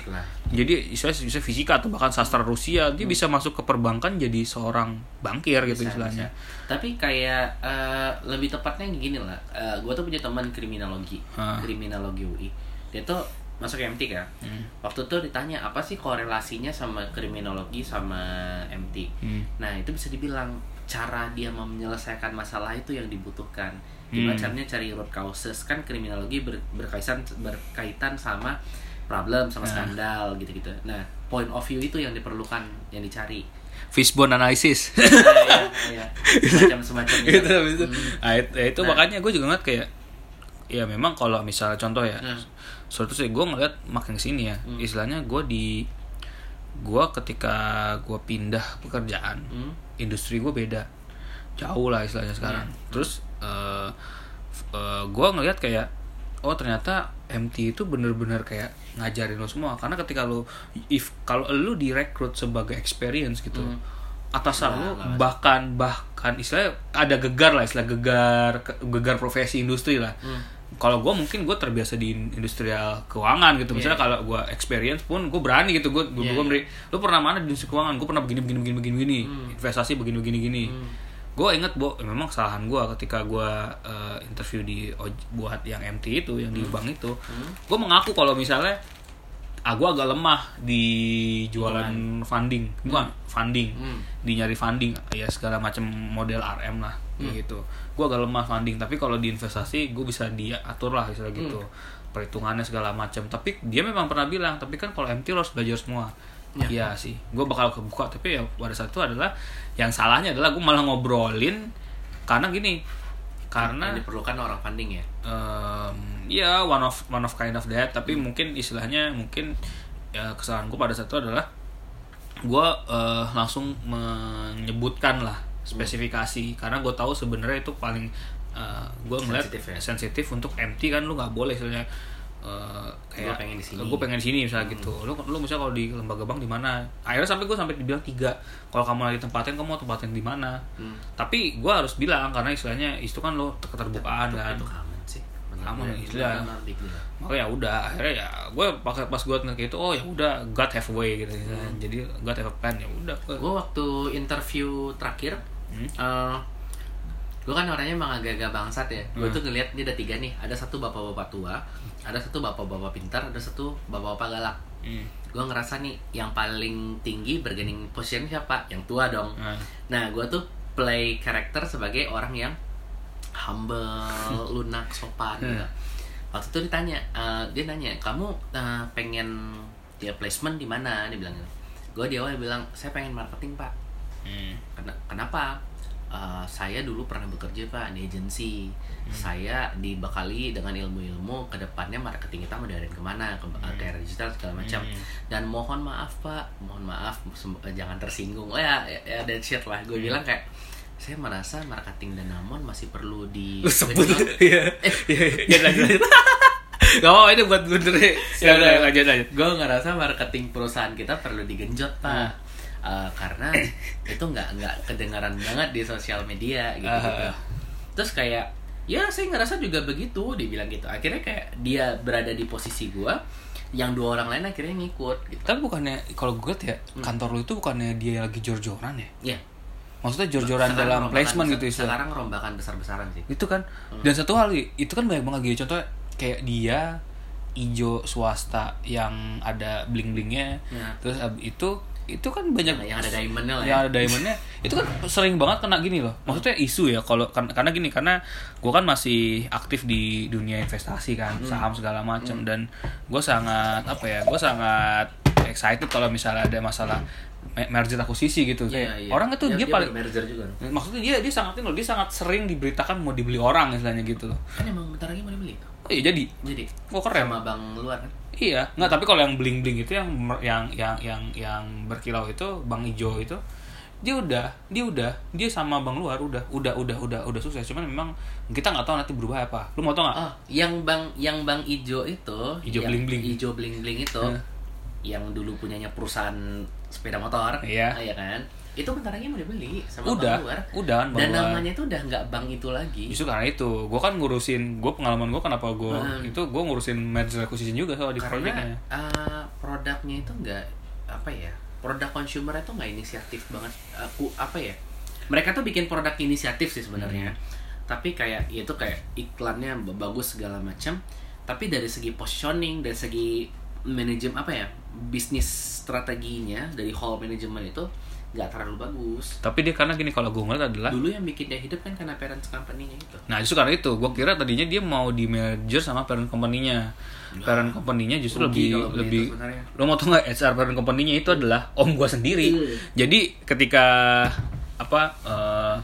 Jadi istilahnya bisa fisika atau bahkan sastra Rusia, dia bisa masuk ke perbankan jadi seorang bankir gitu Bisa, istilahnya. bisa. Tapi kayak eh, lebih tepatnya gini lah. gue tuh punya teman kriminologi, Ah. kriminologi UI. Dia tuh masuk MT kan. Hmm. Waktu itu ditanya apa sih korelasinya sama kriminologi sama MT. Hmm. Nah itu bisa dibilang cara dia mau menyelesaikan masalah itu yang dibutuhkan. Gimana Hmm. caranya cari root causes kan kriminologi ber- berkaitan berkaitan sama problem sama Nah. skandal gitu-gitu. Nah point of view itu yang diperlukan yang dicari. Fishbone analysis. Nah, (laughs) ya, ya. semacam semacam (laughs) itu itu. Hmm. Nah, itu, itu Nah. makanya gue juga ngeliat kayak ya memang kalau misalnya contoh ya Hmm. suatu sih gue ngeliat makin sini ya Hmm. istilahnya gue di gue ketika gue pindah pekerjaan Hmm. industri gue beda jauh lah istilahnya sekarang Hmm. terus uh, gue ngeliat kayak oh ternyata MT itu bener-bener kayak ngajarin lo semua karena ketika lo if kalau lo direkrut sebagai experience gitu Hmm. atasan Nggak, lo bahkan bahkan istilahnya ada gegar lah istilah gegar gegar profesi industri lah Hmm. kalau gue mungkin gue terbiasa di industrial keuangan gitu misalnya Iya. kalau gue experience pun gue berani gitu gue gue Iya, gue beri lu pernah mana di industri keuangan gue pernah begini begini begini begini begini Hmm. investasi begini begini gini Hmm. Gue inget bo memang kesalahan gue ketika gue uh, interview di buat yang MT itu yang di bank itu. Hmm. gue mengaku kalau misalnya ah gue agak lemah di jualan funding. Bukan funding. Hmm. di nyari funding ya segala macam model RM lah Hmm. gitu. Gue agak lemah funding tapi kalau di investasi gue bisa dia atur lah gitu Hmm. perhitungannya segala macam. Tapi dia memang pernah bilang tapi kan kalau MT lo harus belajar semua. Ya. Iya sih. Gue bakal kebuka tapi ya pada saat itu adalah yang salahnya adalah gue malah ngobrolin karena gini karena yang diperlukan orang funding ya. em, ya one of one of kind of that. Tapi mungkin istilahnya mungkin ya kesalahan gue pada saat itu adalah gue eh, langsung menyebutkan lah spesifikasi. Karena gue tahu sebenarnya itu paling gue ngeliat Sensitif ya? sensitif untuk MT kan lu nggak boleh. Istilahnya eh, kayak Gua pengen di sini. gue pengen di sini misalnya gitu lu lu misalnya kalau di lembaga bank di mana akhirnya sampai gue sampai dibilang tiga kalau kamu lagi tempatin kamu mau tempatin di mana Hmm. tapi gue harus bilang karena istilahnya itu kan lo keterbukaan Itu- kan Itu common sih. Benar, istilah. Oh ya udah akhirnya ya gue pas pas gue ngeliat itu oh ya udah God have way gitu misalnya. jadi God have a plan ya udah Gue waktu interview terakhir, Hmm? Gue kan orangnya emang agak-agak bangsat ya. Gue Hmm. tuh ngeliat ini ada tiga nih. Ada satu bapak-bapak tua, ada satu bapak-bapak pintar, ada satu bapak-bapak galak. Hmm. Gue ngerasa nih yang paling tinggi bergening position siapa? Yang tua dong. Nah, Nah, gue tuh play karakter sebagai orang yang humble, (laughs) lunak, sopan Hmm. gitu. Waktu itu ditanya, eh, dia nanya, kamu eh, pengen dia placement di mana? Dia bilang, gue di awal bilang, saya pengen marketing pak. hmm. Ken- Kenapa? Eh, saya dulu pernah bekerja pak di agensi. Saya dibekali dengan ilmu-ilmu ke depannya marketing kita mau diarahin ke mana, ke ke era digital segala macam. Hmm. Dan mohon maaf pak, mohon maaf, eh, jangan tersinggung. Oh ya, ya, ya that shit lah. Gue bilang kayak saya merasa marketing dan Namon masih perlu di sebut (laughs) (laughs) iya iya iya (laughs) lanjut Gak apa ini buat bener ya udah lanjut lanjut gue ngerasa marketing perusahaan kita perlu digenjot pak Hmm. Eh, karena (coughs) itu nggak nggak kedengaran banget di sosial media gitu gitu. Terus kayak ya saya ngerasa juga begitu dibilang gitu. Akhirnya kayak dia berada di posisi gue yang dua orang lain akhirnya ngikut gitu. Tapi bukannya kalau gue ya Hmm. kantor lu itu bukannya dia lagi jor-joran ya? Ya maksudnya jor-joran dalam placement besar- gitu istilah sekarang rombakan besar besaran sih. Itu kan? Hmm. dan satu hal itu kan banyak banget. Gini contohnya kayak dia ijo swasta yang ada bling blingnya Ya. terus itu itu kan banyak yang ada diamondnya lah ya. yang ada diamondnya. Itu kan sering banget kena gini loh. Maksudnya isu ya kalau kan- karena gini karena gue kan masih aktif di dunia investasi kan Hmm. saham segala macam dan gue sangat apa ya gue sangat excited kalau misalnya ada masalah me- merger akuisisi gitu. Iya, Kayak iya. orang itu dia, paling merger juga. maksudnya dia dia sangat loh dia sangat sering diberitakan mau dibeli orang istilahnya gitu loh. Kan emang bentar lagi mau dibeli. Oh iya jadi. Jadi? Oh keren. Sama bang luar kan Iya, nggak tapi kalau yang bling bling itu yang yang yang yang yang berkilau itu bang ijo itu dia udah dia udah dia sama bang luar udah udah udah udah udah sukses cuman memang kita nggak tahu nanti berubah apa lu mau tau nggak Oh, yang bang yang bang ijo itu, Ijo yang bling-bling. Ijo bling bling itu, yang dulu punyanya perusahaan sepeda motor, Iya. ah, ya kan? Itu bentar lagi mau dibeli sama udah bang luar. udah bang Dan luar namanya itu udah nggak bang itu lagi. justru karena itu gue kan ngurusin gue pengalaman gue kenapa gue Hmm. itu gue ngurusin merger acquisition juga soal di Karena projectnya uh, produknya itu nggak apa ya? Produk consumer itu nggak inisiatif banget. Aku apa ya? Mereka tuh bikin produk inisiatif sih sebenarnya. Hmm. Tapi kayak ya itu kayak iklannya bagus segala macam. Tapi dari segi positioning, dari segi manajemen apa ya? Bisnis strateginya dari whole manajemen itu nggak terlalu bagus. tapi dia karena gini kalau gue ngeliat adalah Dulu yang bikin dia hidup kan karena parents company-nya itu. Nah justru karena itu, gue kira tadinya dia mau di merger sama parent company-nya. Parent company-nya justru Rugi lebih lebih. Lo mau tau nggak HR parent company-nya itu adalah om gue sendiri. Iya. Jadi ketika apa eh,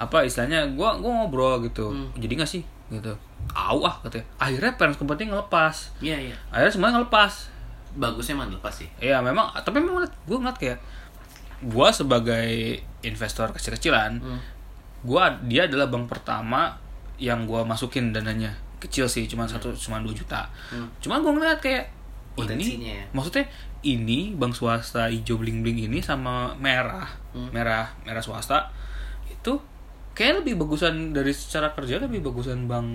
apa istilahnya gue gua ngobrol gitu. Hmm. Jadi nggak sih gitu. Au ah katanya. Akhirnya parent company ngelepas. Iya iya. Akhirnya semuanya ngelepas. Bagusnya mah lepas sih. Iya memang, tapi memang gue ngeliat kayak gue sebagai investor kecil-kecilan, Hmm. gua dia adalah bank pertama yang gua masukin dananya kecil sih cuma satu cuma 2 juta Hmm. cuman gua ngeliat kayak Potensinya ini ya. maksudnya ini bank swasta hijau bling bling ini sama merah Hmm. merah merah swasta itu kayak lebih bagusan dari secara kerja lebih bagusan bank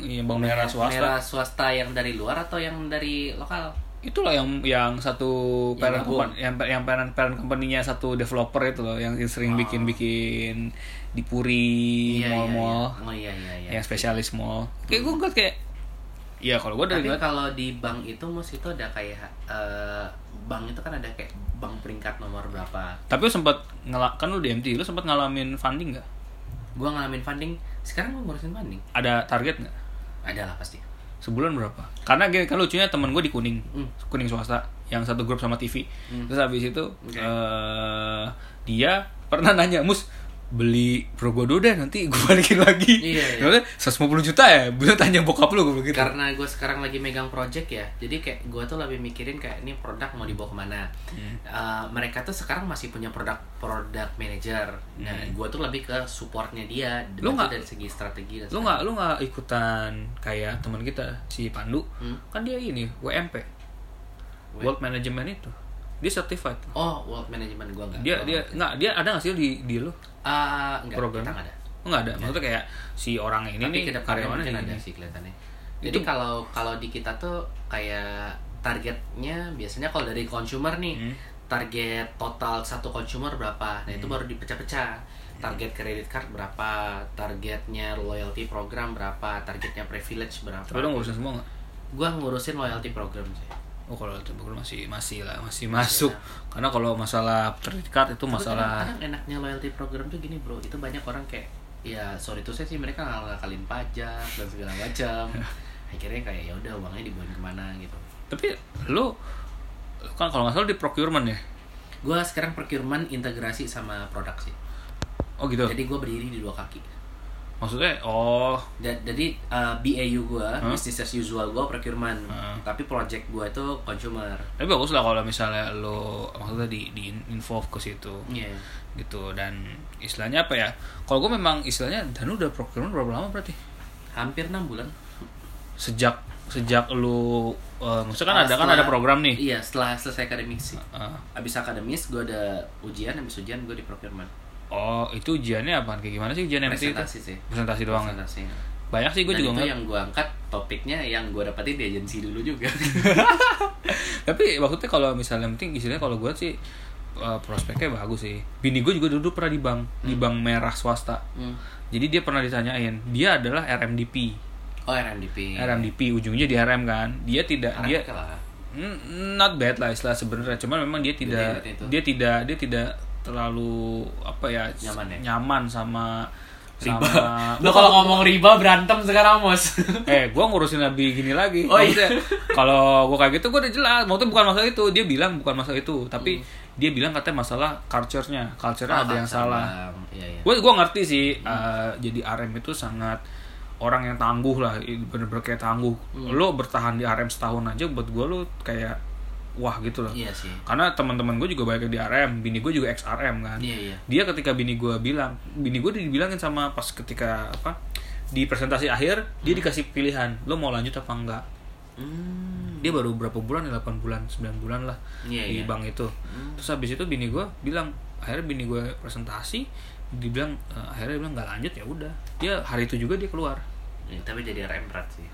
iya, bank merah swasta Merah swasta yang dari luar atau yang dari lokal? Itulah yang yang satu parent gabung. company, yang yang parent parent company-nya satu developer itu loh yang sering Oh. bikin bikin di Puri Iya, mall-mall iya, iya. Oh iya iya iya. yang spesialis mall kayak gue ngeliat kayak ya kalau gue dari Tapi kalau di bank itu mus itu ada kayak eh, bank itu kan ada kayak bank peringkat nomor berapa. tapi lu sempat ngelak kan lu di MT lu sempat ngalamin funding nggak Gua ngalamin funding, sekarang gua ngurusin funding. ada target nggak Ada lah pasti. Sebulan berapa karena gini, kan lucunya temen gue di kuning Hmm. kuning swasta yang satu grup sama TV Hmm. terus habis itu Oke. eh, dia pernah nanya mus beli Progodo deh nanti gue balikin lagi Iya, iya. Maksudnya 150 juta ya gue tanya bokap lu gue gitu Karena gue sekarang lagi megang project ya, jadi kayak gue tuh lebih mikirin kayak ini produk mau dibawa ke mana. Hmm. Eh, mereka tuh sekarang masih punya produk produk manager. Nah, Hmm. gue tuh lebih ke supportnya dia, Lu nggak- dari segi strategi dan lu nggak lu nggak ikutan kayak teman kita si Pandu Hmm. kan dia ini WMP World Management itu dia certified Oh, world management gue nggak. dia Gua dia nggak. nggak dia ada nggak sih di di lu Ah, enggak, Program? kita nggak ada. Oh, nggak ada maksudnya kayak si orang ini Tapi nih karyawannya mungkin ini. ada sih kelihatannya. Jadi Itu- kalau kalau di kita tuh kayak targetnya biasanya kalau dari consumer nih Hmm. target total satu consumer berapa? Nah itu baru dipecah-pecah. Target credit card berapa? Targetnya loyalty program berapa? Targetnya privilege berapa? tapi lu ngurusin semua nggak Gua ngurusin loyalty program sih. Oh kalau itu bagus masih masih lah masih masuk karena kalau masalah credit card itu masalah kadang-kadang enaknya loyalty program tuh gini bro, itu banyak orang kayak ya sorry tuh saya sih mereka nggak ngakalin pajak dan segala macam. (laughs) Akhirnya kayak ya udah uangnya dibuang ke mana gitu. tapi lu lu kan kalau nggak salah di procurement ya Gua sekarang procurement integrasi sama produk sih. oh gitu Jadi gua berdiri di dua kaki. Maksudnya oh Da- Jadi uh, BAU gua, Hah? business as usual gua procurement. Hah. Tapi project gua itu consumer. tapi bagus lah kalau misalnya lo maksudnya di di involve ke situ Iya. gitu dan istilahnya apa ya kalau gue memang istilahnya dan udah procurement berapa lama berarti Hampir enam bulan. sejak sejak lu eh, maksudnya kan Uh, ada kan setelah- ada program nih Iya, setelah selesai akademik sih. Eh, Abis akademis gua ada ujian, abis ujian gua di procurement. Oh itu ujiannya apa kayak gimana sih ujian MT itu Presentasi sih. presentasi doang ya? Presentasi. banyak sih gue juga itu yang gua angkat topiknya yang gua dapetin di agensi dulu juga. (laughs) tapi maksudnya kalau misalnya penting istilahnya kalau gue sih eh, prospeknya bagus sih bini gue juga duduk pernah di bank di bank merah swasta Hmm. jadi dia pernah ditanyain dia adalah RMDP Oh RMDP. RMDP ujungnya di RM kan dia tidak RM dia lah. Mm, not bad lah istilah sebenarnya cuman memang dia tidak itu. dia tidak dia tidak terlalu apa ya Nyaman ya? nyaman sama Riba. sama (laughs) Lo kalau ngomong riba berantem sekarang mos. (laughs) eh gue ngurusin lebih gini lagi Oh, iya. (laughs) Kalau gue kayak gitu gue udah jelas maksudnya bukan masalah itu dia bilang bukan masalah itu tapi dia bilang katanya masalah culture-nya culture-nya ada yang salah Iya iya. gue gue ngerti sih uh, jadi RM itu sangat orang yang tangguh lah bener-bener kayak tangguh Hmm. lo bertahan di RM setahun aja buat gue lo kayak wah gitu loh Iya sih. karena teman-teman gue juga banyak yang di RM bini gue juga XRM kan Iya iya. dia ketika bini gue bilang bini gue dibilangin sama pas ketika apa di presentasi akhir dia dikasih pilihan lo mau lanjut apa enggak Hmm. dia baru berapa bulan ya 8 bulan 9 bulan lah Iya, di iya. bank itu terus habis itu bini gue bilang akhirnya bini gue presentasi dibilang eh, akhirnya dia bilang nggak lanjut ya udah dia hari itu juga dia keluar Ya, tapi jadi RM berat sih.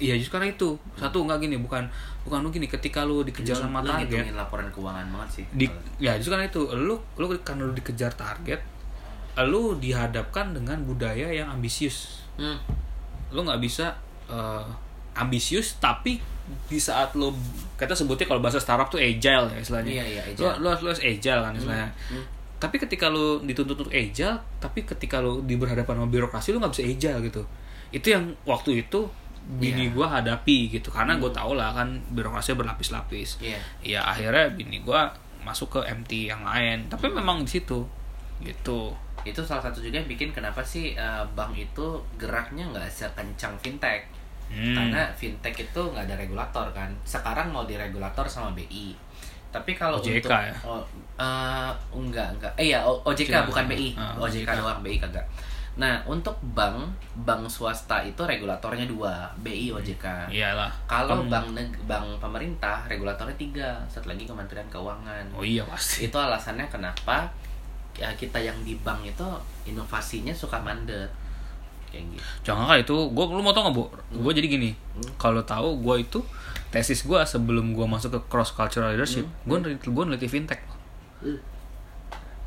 Iya justru karena itu satu nggak gini bukan bukan lu gini ketika lu dikejar Lu- sama lu target laporan keuangan banget sih. di ya justru karena itu lu lu karena lu dikejar target lu dihadapkan dengan budaya yang ambisius Hmm. lu nggak bisa eh, ambisius tapi di saat lu kita sebutnya kalau bahasa startup tuh agile ya istilahnya Iya, iya, lu agile. lu, lu harus agile kan istilahnya Hmm. tapi ketika lu dituntut untuk agile tapi ketika lu di berhadapan sama birokrasi lu nggak bisa agile gitu itu yang waktu itu bini Iya. gua hadapi gitu karena gue tau lah kan birokrasi berlapis-lapis Iya. ya akhirnya bini gua masuk ke MT yang lain tapi memang di situ gitu Itu salah satu juga yang bikin kenapa sih eh, bank itu geraknya nggak sekencang fintech. Hmm. Karena fintech itu nggak ada regulator kan. Sekarang mau diregulator sama BI. Tapi kalau OJK untuk ya? oh, eh, enggak enggak. Eh ya OJK Cuma- bukan BI. ah, OJK OJK. doang BI kagak. Nah, untuk bank, bank swasta itu regulatornya dua, BI, OJK. iyalah. Kalau Kan- bank neg bank pemerintah regulatornya tiga, satu lagi Kementerian Keuangan. oh iya pasti. Itu alasannya kenapa ya kita yang di bank itu inovasinya suka mandet kayak gitu. jangan kali itu gue lu mau tau gak bu? Gue jadi gini. Hmm. kalau tahu gue itu tesis gue sebelum gue masuk ke cross cultural leadership gue neliti gue neliti fintech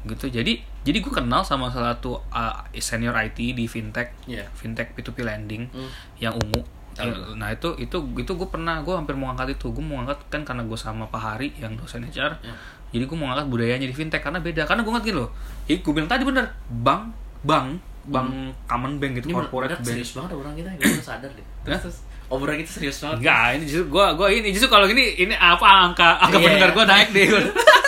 gitu jadi jadi gue kenal sama salah satu uh, senior IT di fintech Iya. fintech P2P lending Hmm. yang ungu Tahu. Ya, nah itu itu itu gue pernah gue hampir mau ngangkat itu gue mau ngangkat kan karena gue sama Pak Hari yang dosen HR Ya. jadi gue mau ngangkat budayanya di fintech karena beda karena gue ngerti loh jadi gue bilang tadi bener bank bank bank common bank gitu. Ini corporate bank serius banget orang kita, gue sadar deh. Terus, Hah? terus obrolan kita serius banget. Enggak, ini justru gua gua ini justru kalau gini ini apa angka angka Iya, pendengar iya. gua naik deh. (laughs)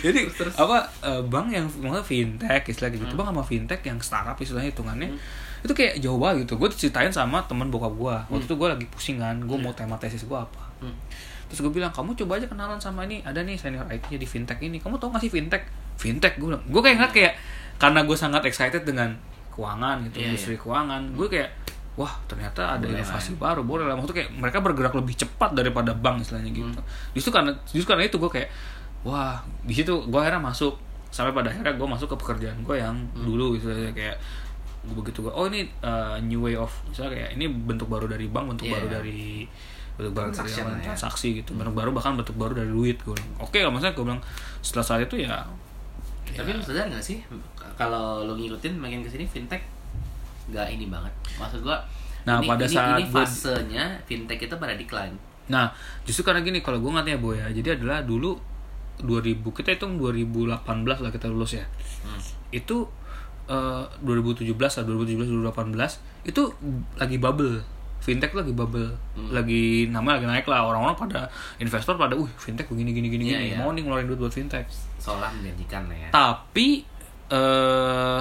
Jadi Terus, terus. apa eh, bank yang maksudnya fintech istilah gitu, Hmm. bang sama fintech yang startup istilahnya hitungannya itu kayak jauh banget gitu. Gue diceritain sama teman bokap gua. Waktu itu gua lagi pusingan, gua mau tema tesis gua apa. Hmm. Terus gue bilang, kamu coba aja kenalan sama ini, ada nih senior IT-nya di fintech ini. Kamu tau gak sih fintech? Fintech, gue bilang. Gue kayak ngeliat kayak, karena gue sangat excited dengan keuangan gitu, Iya, industri keuangan. Gue kayak, wah ternyata ada Boleh inovasi lah baru, boleh lah. Maksudnya kayak mereka bergerak lebih cepat daripada bank istilahnya gitu. Hmm. Justru karena, justru karena itu gue kayak, wah di situ gue akhirnya masuk. Sampai pada akhirnya gue masuk ke pekerjaan gue yang Hmm. dulu istilahnya kayak, gue begitu gue, oh ini uh, new way of, misalnya kayak ini bentuk baru dari bank, bentuk Iya. baru dari bentuk baru dari lah ya. transaksi gitu bentuk baru bahkan bentuk baru dari duit gue oke lah maksudnya gue bilang setelah saat itu ya Tapi lu sadar gak sih kalau lu ngikutin makin ke sini fintech nggak ini banget. Maksud gua Nah, ini, pada ini, saat ini fasenya fintech itu pada decline. nah justru karena gini kalau gue ngatnya boy ya jadi adalah dulu 2000 kita hitung 2018 lah kita lulus ya Hmm. itu eh, 2017 lah 2017 2018 itu lagi bubble fintech lagi bubble Hmm. lagi namanya lagi naik lah orang-orang pada investor pada uh fintech begini gini gini Iya, gini iya. mau nih ngeluarin duit buat fintech Seolah menjanjikan lah ya. tapi eh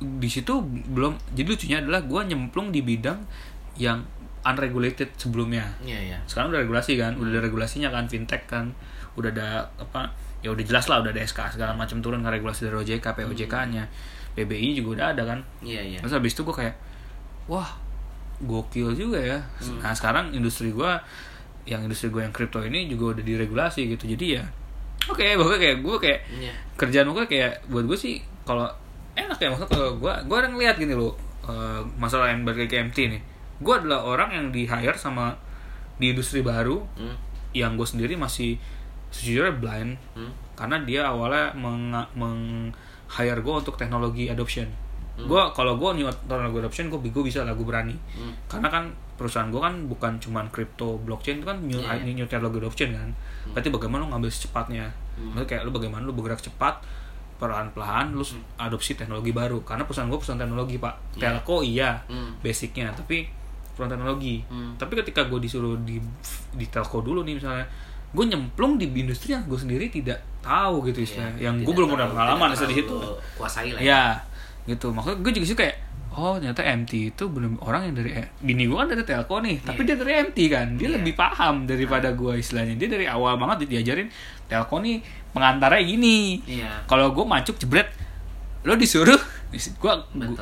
di situ belum jadi lucunya adalah gue nyemplung di bidang yang unregulated sebelumnya Iya iya. sekarang udah regulasi kan udah ada regulasinya kan fintech kan udah ada apa ya udah jelas lah udah ada SK segala macam turun kan regulasi dari OJK POJK nya. BBI juga udah ada kan. Iya iya. terus habis itu gue kayak wah gokil juga ya. Nah sekarang industri gue yang industri gue yang kripto ini juga udah diregulasi gitu. Jadi ya oke pokoknya kayak gue kayak Iya. kerjaan gue kayak buat gue sih kalau enak ya maksudnya kalau gue gue orang ngeliat gini loh eh, masalah yang balik ke MT nih. Gue adalah orang yang di hire sama di industri baru Hmm. yang gue sendiri masih sejujurnya blind Hmm. karena dia awalnya meng, meng hire gue untuk teknologi adoption gue kalau gue new teknologi adoption gue gue bisa lah gue berani Hmm. karena kan perusahaan gue kan bukan cuman crypto blockchain itu kan new, Iya, iya. new teknologi adoption kan berarti bagaimana lo ngambil secepatnya Hmm. Maksudnya kayak lo bagaimana lo bergerak cepat perlahan-lahan lo adopsi teknologi baru karena perusahaan gue perusahaan teknologi pak Iya. telco iya Hmm. basicnya tapi perusahaan teknologi Hmm. tapi ketika gue disuruh di di telco dulu nih misalnya gue nyemplung di industri yang gue sendiri tidak tahu gitu istilahnya. Iya, yang gue belum pernah pengalaman di situ. kuasai lah ya. Gitu. Maksudnya gue juga sih kayak oh ternyata MT itu belum orang yang dari bini gue kan dari telco nih tapi Iya. dia dari MT kan. Dia Iya. lebih paham daripada gue istilahnya. Dia dari awal banget diajarin telco nih pengantarnya gini. Iya. kalau gue macuk jebret. Lo disuruh gue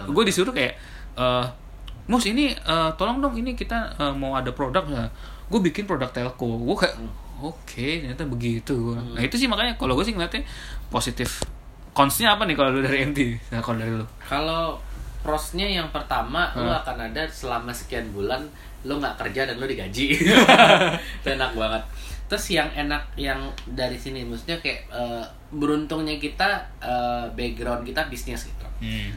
gue disuruh kayak eh mus ini eh, tolong dong ini kita eh, mau ada produk gue bikin produk telco. Gue kayak oke ternyata begitu nah itu sih makanya kalau gue sih ngeliatnya positif consnya apa nih kalau lu dari MT nah, kalau dari lu Kalau prosnya yang pertama lu Hmm. akan ada selama sekian bulan lu nggak kerja dan lu digaji. (laughs) Itu enak banget. Terus yang enak yang dari sini maksudnya kayak eh, beruntungnya kita eh, background kita bisnis gitu.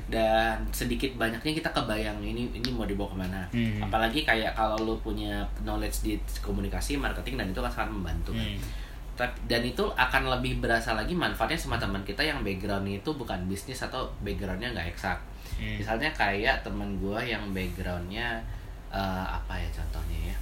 Dan sedikit banyaknya kita kebayang ini ini mau dibawa ke mana. Hmm. Apalagi kayak kalau lu punya knowledge di komunikasi, marketing dan itu kan sangat membantu kan. Hmm. Dan itu akan lebih berasa lagi manfaatnya sama teman kita yang backgroundnya itu bukan bisnis atau backgroundnya nggak eksak Hmm. misalnya kayak teman gue yang backgroundnya eh, apa ya contohnya ya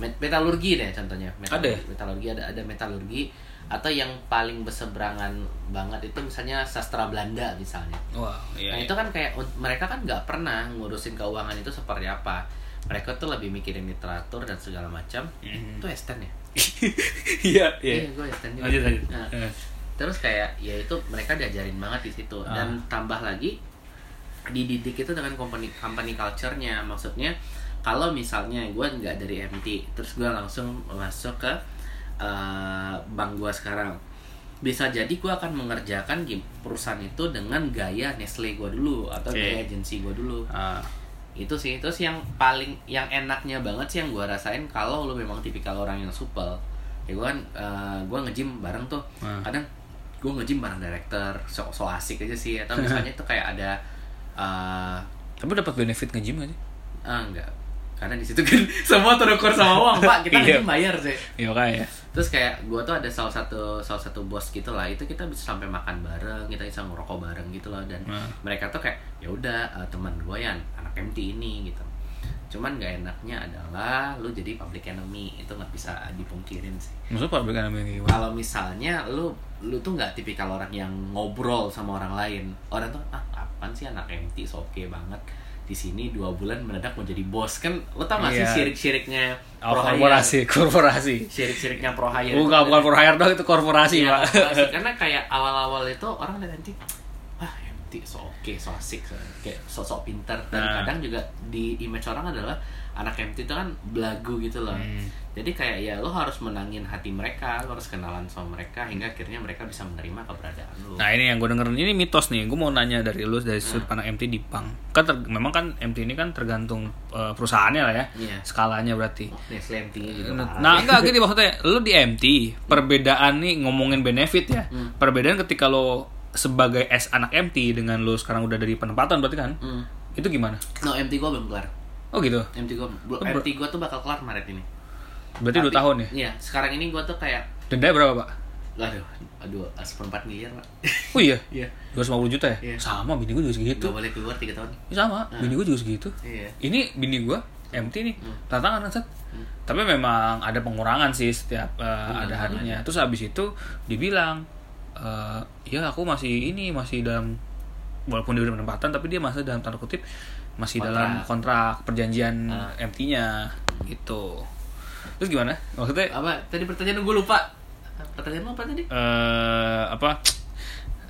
met- metalurgi deh contohnya Ada ya? metalurgi ada ada metalurgi atau yang paling berseberangan banget itu misalnya sastra Belanda misalnya wah iya, nah iya. itu kan kayak mereka kan nggak pernah ngurusin keuangan itu seperti apa mereka tuh lebih mikirin literatur dan segala macam Mhm. itu Esten ya (laughs) iya iya Iya, gue Esten juga. lanjut lanjut Nah, Eh. terus kayak ya itu mereka diajarin banget di situ Ah. dan tambah lagi dididik itu dengan company company culture-nya maksudnya kalau misalnya gue nggak dari MT terus gue langsung masuk ke eh, bank gue sekarang. Bisa jadi gue akan mengerjakan perusahaan itu dengan gaya Nestle gue dulu atau Oke. gaya agensi gue dulu. Ah, itu sih terus yang paling yang enaknya banget sih yang gue rasain kalau lu memang tipikal orang yang supel. Ya gue kan gue nge-gym bareng tuh. Hmm. kadang gue nge-gym bareng director so, so asik aja sih. Atau misalnya (laughs) tuh kayak ada eh tapi dapat benefit nge-gym gak sih? Ah, enggak karena di situ kan (laughs) semua terukur sama uang pak. Kita Iya. bayar sih iya kayak terus kayak gue tuh ada salah satu salah satu bos gitu lah. Itu kita bisa sampai makan bareng kita bisa ngerokok bareng gitu loh. Dan Hmm. mereka tuh kayak ya udah eh, teman gue ya anak MT ini gitu. Cuman gak enaknya adalah lu jadi public enemy. Itu nggak bisa dipungkirin sih maksudnya public enemy gimana? Kalau misalnya lu lu tuh nggak tipikal orang yang ngobrol sama orang lain orang tuh ah apaan sih anak MT so oke banget di sini dua bulan mendadak mau jadi bos kan lu tau gak sih Iya. sirik-siriknya Oh, pro hire? korporasi korporasi sirik-siriknya pro hire bukan bukan for hire dong itu korporasi Iya, pak korporasi. (laughs) karena kayak awal-awal itu orang lihat MT ah MT so oke so asik so, kayak sosok pintar dan Nah. kadang juga di image orang adalah anak MT itu kan belagu gitu loh Hmm. Jadi kayak ya lo harus menangin hati mereka lo harus kenalan sama mereka hingga akhirnya mereka bisa menerima keberadaan lo Nah ini yang gue dengerin ini mitos nih. Gue mau nanya dari lu dari sudut pandang MT di bank. Kan ter- memang kan MT ini kan tergantung eh, perusahaannya lah ya. Iya. Skalanya berarti. Nestle MT gitu Nah, nah enggak gini maksudnya lu di MT perbedaan nih ngomongin benefit ya. Hmm. Perbedaan ketika lo sebagai S anak MT dengan lu sekarang udah dari penempatan berarti kan? Hmm. Itu gimana? no MT gue belum kelar Oh gitu. MT gue Oh, MT gue tuh bakal kelar Maret ini Berarti Tapi- tahun ya. iya sekarang ini gue tuh kayak Denda berapa pak? aduh aduh seperempat miliar pak Oh iya. (laughs) iya 250 juta ya? Iya. Sama bini gue juga segitu. Gak boleh keluar 3 tahun Ya, sama, bini gue juga segitu. iya Ini bini gue MT nih, Hmm. tantangan kan Sat? Tapi memang ada pengurangan sih setiap uh, Hmm, ada harinya. Terus habis itu dibilang, eh ya aku masih ini masih dalam walaupun dia udah penempatan tapi dia masih dalam tanda kutip masih Kontrak. dalam kontrak perjanjian Ah. MT-nya gitu. Terus gimana? Maksudnya apa tadi pertanyaan gue lupa pertanyaan apa tadi eh apa?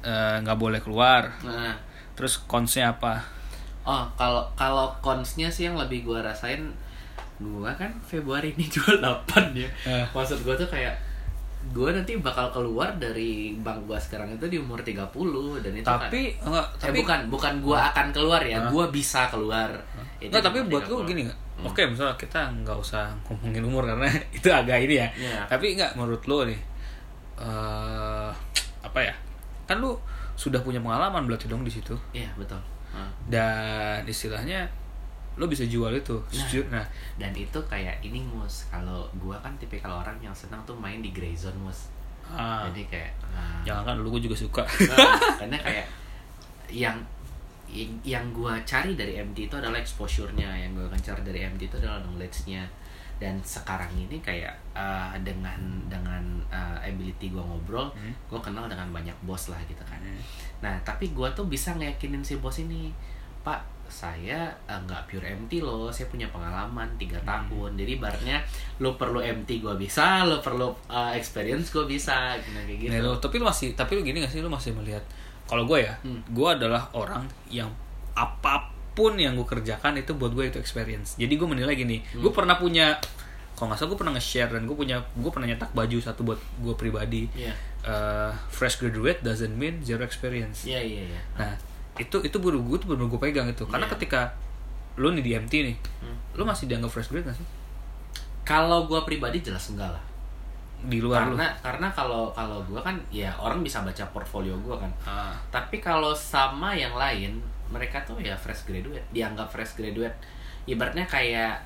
eh, nggak boleh keluar. nah Terus konsnya apa? oh kalau kalau konsnya sih yang lebih gue rasain gue kan Februari ini (laughs) jual 8 ya Eh. maksud gue tuh kayak gue nanti bakal keluar dari bank gue sekarang itu di umur 30 dan itu kan- Tapi enggak, Eh, tapi bukan bukan gue akan keluar ya gue bisa keluar Itu Enggak, tapi buat 30. gini? Hmm. Oke, misalnya kita nggak usah ngomongin umur karena (laughs) itu agak ini ya. Iya. Tapi nggak menurut lu nih, eh apa ya? Kan lu sudah punya pengalaman berarti dong di situ. iya betul Hah. Dan istilahnya lu bisa jual itu. Setuju? Nah, dan itu kayak ini mus kalau gue kan tipikal orang yang senang tuh main di gray zone mus ah, jadi kayak nah, jangan kan dulu gue juga suka. Nah, karena (laughs) kayak yang yang gue cari dari MD itu adalah exposure-nya. Yang gue akan cari dari MD itu adalah knowledge-nya. Dan sekarang ini kayak uh, dengan dengan uh, ability gue ngobrol Hmm. gue kenal dengan banyak bos lah gitu kan. Hmm. nah tapi gue tuh bisa ngeyakinin si bos ini pak saya eh, nggak pure MT loh. Saya punya pengalaman tiga Hmm. tahun. Jadi ibaratnya lo perlu MT gue bisa lo perlu eh, experience gue bisa. Gitu kayak gitu. Nah, lu- tapi lu masih tapi lu gini gak sih? Lu masih melihat kalau gue ya Hmm. gue adalah orang yang apa pun yang gue kerjakan itu buat gue itu experience jadi gue menilai gini Hmm. gue pernah punya kalau nggak salah gue pernah nge-share dan gue punya gue pernah nyetak baju satu buat gue pribadi Iya. Eh, fresh graduate doesn't mean zero experience iya iya iya nah itu itu baru gue tuh baru gue pegang itu karena Iya. ketika lu nih di MT nih Hmm. lu masih dianggap fresh graduate gak sih kalau gue pribadi jelas enggak lah di luar lu. Karena karena kalau kalau gue kan ya orang bisa baca portfolio gue kan. Ah. tapi kalau sama yang lain mereka tuh ya fresh graduate dianggap fresh graduate. Ibaratnya kayak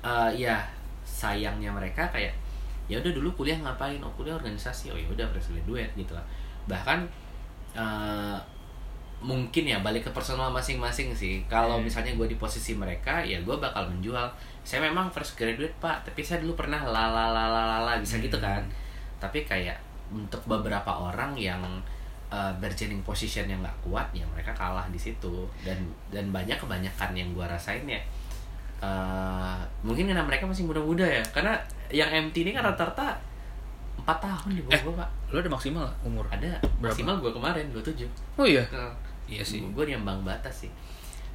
eh, ya sayangnya mereka kayak ya udah dulu kuliah ngapain? Oh kuliah organisasi. Oh ya udah fresh graduate gitu lah. Bahkan eh, mungkin ya balik ke personal masing-masing sih. Kalau Hmm. misalnya gue di posisi mereka ya gue bakal menjual saya memang fresh graduate pak. Tapi saya dulu pernah lalalalalalala bisa gitu kan. Tapi kayak untuk beberapa orang yang uh, bargaining position yang nggak kuat ya mereka kalah di situ. Dan dan banyak kebanyakan yang gua rasain ya uh, mungkin karena mereka masih muda-muda ya. Karena yang MT ini kan rata-rata empat tahun di bawah Eh. gua pak. lu ada maksimal umur? Ada. Berapa? maksimal gua kemarin 27 oh iya? Nah, iya sih. Gue nyambang batas sih.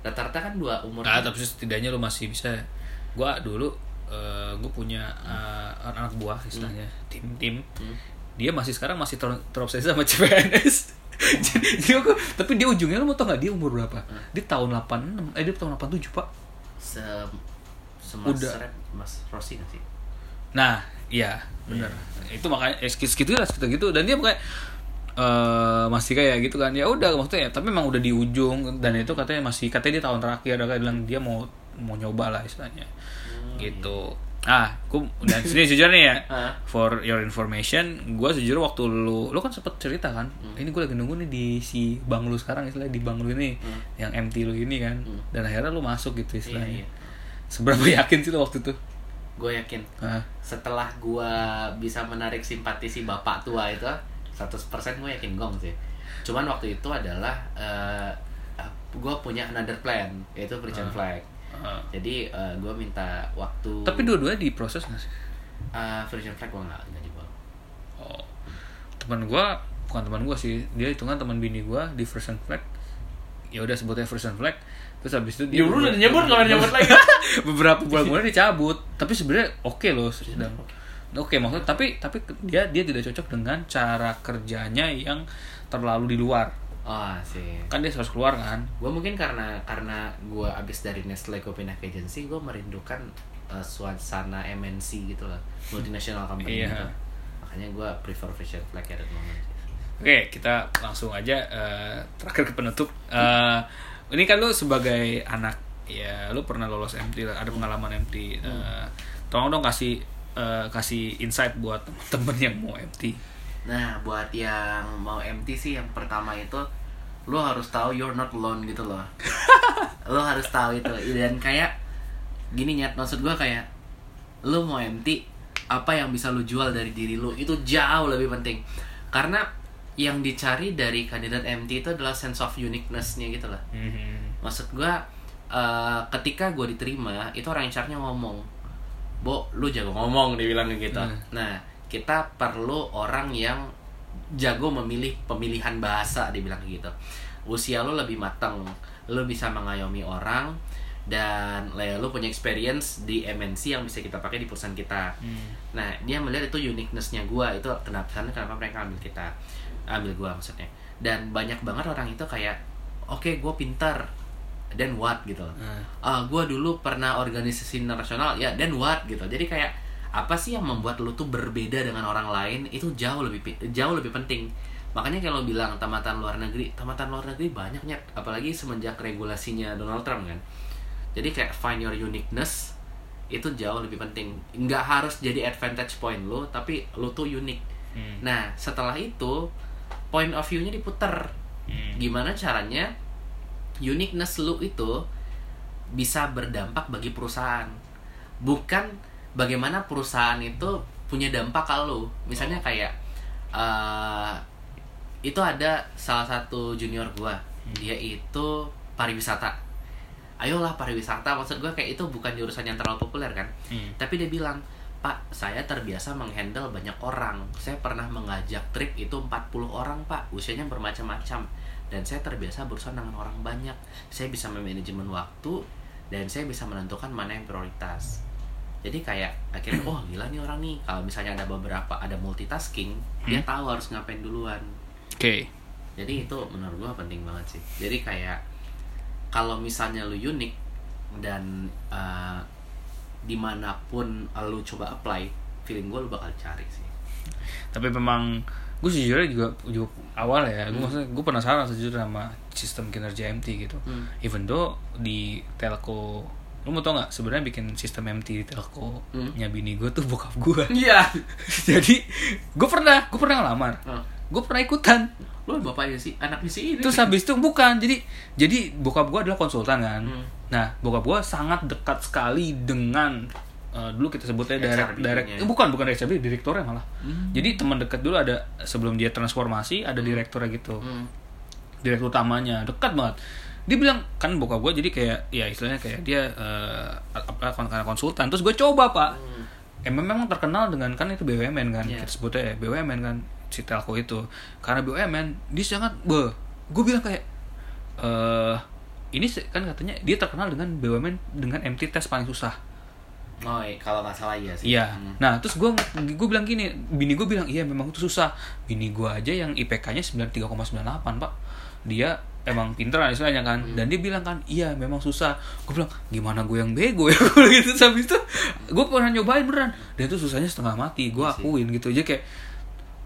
Rata-rata kan dua umur Nah, tapi setidaknya lu masih bisa. Gua dulu gue punya eh, anak buah istilahnya tim tim. Hmm. dia masih sekarang masih ter terobsesi sama CPNS jadi, aku- tapi dia ujungnya lu mau tau gak dia umur berapa? Hmm. dia tahun 86 eh dia tahun 87 pak. Se semas Udah. Mas Rossi nggak sih? Nah iya bener. Itu makanya eh, segitu segitu lah segitu gitu. Dan dia kayak eh masih kayak gitu kan. Ya udah maksudnya tapi memang udah di ujung. Dan itu katanya masih katanya dia tahun terakhir dia bilang dia mau mau nyoba lah istilahnya. Hmm, gitu. Ah aku dan sini jujur nih ya. Ah. for your information gue jujur waktu lu lu kan sempet cerita kan? Hmm. ini gue lagi nunggu nih di si bang lu sekarang istilahnya di bang lu ini Hmm. yang MT lu ini kan. Hmm. dan akhirnya lu masuk gitu iya istilahnya. iya. Seberapa yakin sih lu waktu itu? Gue yakin. Ah. Setelah gua bisa menarik simpati si bapak tua itu 100% gue yakin gong sih. Cuman waktu itu adalah uh, gue punya another plan yaitu Christian Ah. Flag jadi gue minta waktu tapi dua-duanya diproses nggak sih? Uh, Christian Flag gue nggak nggak dibawa. Oh. Teman gue bukan teman gue sih dia hitungan teman bini gue di and flag. Ya udah sebutnya and flag. Terus habis itu Ya, lu udah nyebut, nggak nyebut lagi. (laughs) beberapa bulan kemudian dicabut tapi sebenarnya oke loh sedang. oke maksudnya tapi tapi dia dia tidak cocok dengan cara kerjanya yang terlalu di luar oh sih kan dia harus keluar kan gue mungkin karena karena gue abis dari Nestle gue pindah ke agency gue merindukan uh, suasana MNC gitu lah multinational company Iya. gitu makanya gue prefer Christian Flag at the moment Oke, kita langsung aja eh, terakhir ke penutup. Eh, ini kan lu sebagai anak, ya lu pernah lolos MT, ada pengalaman MT. Eh, tolong dong kasih eh, kasih insight buat temen-temen yang mau MT. Nah, buat yang mau MT sih yang pertama itu lo harus tahu you're not alone gitu loh. (laughs) lo harus tahu itu dan kayak gini nyat maksud gua kayak lo mau MT apa yang bisa lo jual dari diri lo itu jauh lebih penting. Karena yang dicari dari kandidat MT itu adalah sense of uniqueness-nya gitu lah. Maksud gua eh, ketika gue diterima itu orang HR-nya ngomong, Bo, lu jago ngomong dibilang gitu. Hmm. Nah, kita perlu orang yang jago memilih pemilihan bahasa dibilang gitu. Usia lu lebih matang, lu bisa mengayomi orang dan lu punya experience di MNC yang bisa kita pakai di perusahaan kita. Nah, dia melihat itu uniqueness-nya gua, itu kenapa kenapa mereka ambil kita, ambil gua maksudnya. Dan banyak banget orang itu kayak, oke, gua pintar, then what gitu. Nah, Ah, gua dulu pernah organisasi nasional, ya then what gitu. Jadi kayak apa sih yang membuat lu tuh berbeda dengan orang lain itu jauh lebih jauh lebih penting. Makanya kalau bilang tamatan luar negeri, tamatan luar negeri banyaknya, apalagi semenjak regulasinya Donald Trump kan. Jadi kayak find your uniqueness itu jauh lebih penting. Nggak harus jadi advantage point lu, tapi lu tuh unik. hmm, Nah, setelah itu point of view-nya diputer. hmm. Gimana caranya uniqueness lu itu bisa berdampak bagi perusahaan. Bukan bagaimana perusahaan itu punya dampak ke lu. Misalnya kayak eh itu ada salah satu junior gua. Dia itu pariwisata. ayolah pariwisata maksud gue kayak itu bukan jurusan yang terlalu populer kan Hmm. tapi dia bilang pak saya terbiasa menghandle banyak orang saya pernah mengajak trip itu 40 orang pak usianya bermacam-macam dan saya terbiasa berurusan dengan orang banyak saya bisa memanajemen waktu dan saya bisa menentukan mana yang prioritas jadi kayak akhirnya oh gila nih orang nih kalau misalnya ada beberapa ada multitasking dia tahu harus ngapain duluan Oke. jadi itu menurut gua penting banget sih jadi kayak kalau misalnya lu unik dan uh, di mana pun lu coba apply feeling gua lu bakal cari sih Tapi memang gue sejujurnya juga, juga awal ya, gue Hmm. maksudnya gue penasaran sejujurnya sama sistem kinerja MT gitu. Hmm. Even though di telco, lu mau tau nggak sebenarnya bikin sistem MT di telco Hmm. nya bini gue tuh bokap gue. (laughs) iya (laughs) Jadi gue pernah, gue pernah ngelamar, Oh. gue pernah ikutan. lu bapaknya sih anaknya sih ini Terus habis itu bukan, jadi jadi bokap gue adalah konsultan kan. Hmm. Nah bokap gue sangat dekat sekali dengan eh, dulu kita sebutnya direct, direct eh, bukan bukan HRBP, direkturnya malah. Hmm. Jadi teman dekat dulu ada sebelum dia transformasi ada direkturnya gitu. Hmm. direktur utamanya dekat banget dia bilang kan bokap gue jadi kayak ya istilahnya kayak dia eh, apa karena konsultan terus gue coba pak Hmm. emang memang terkenal dengan kan itu BUMN kan Iya. kita sebutnya ya BUMN kan si telco itu karena BUMN dia sangat be gue bilang kayak eh ini kan katanya dia terkenal dengan BUMN dengan MT test paling susah oh iya, kalau nggak salah iya sih Iya. Hmm. Nah, terus gue gue bilang gini, bini gue bilang iya memang itu susah. Bini gue aja yang IPK-nya 93,98 pak, dia emang pinter lah istilahnya kan. Hmm. Dan dia bilang kan, iya memang susah. Gue bilang gimana gue yang bego ya (laughs) gue gitu. Habis itu gue pernah nyobain beneran. Dan itu susahnya setengah mati. Gue Iya akuin gitu aja kayak,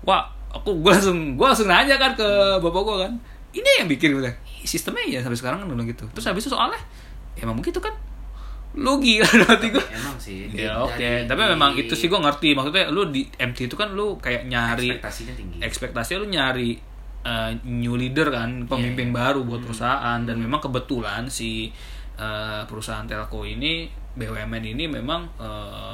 wah aku gue langsung gue langsung nanya kan ke bapak gue kan, ini yang bikin gue bilang, "Ih, sistemnya ya sampai sekarang kan bilang gitu. Terus habis itu soalnya ya emang begitu kan. Lu gila (laughs) hati gue. emang sih Ya di- oke, dari- tapi memang itu sih gue ngerti. Maksudnya lu di MT itu kan lu kayak nyari ekspektasinya tinggi ekspektasi lu nyari uh, new leader kan, pemimpin Iya, baru buat perusahaan dan memang kebetulan si uh, perusahaan telco ini BUMN ini memang uh,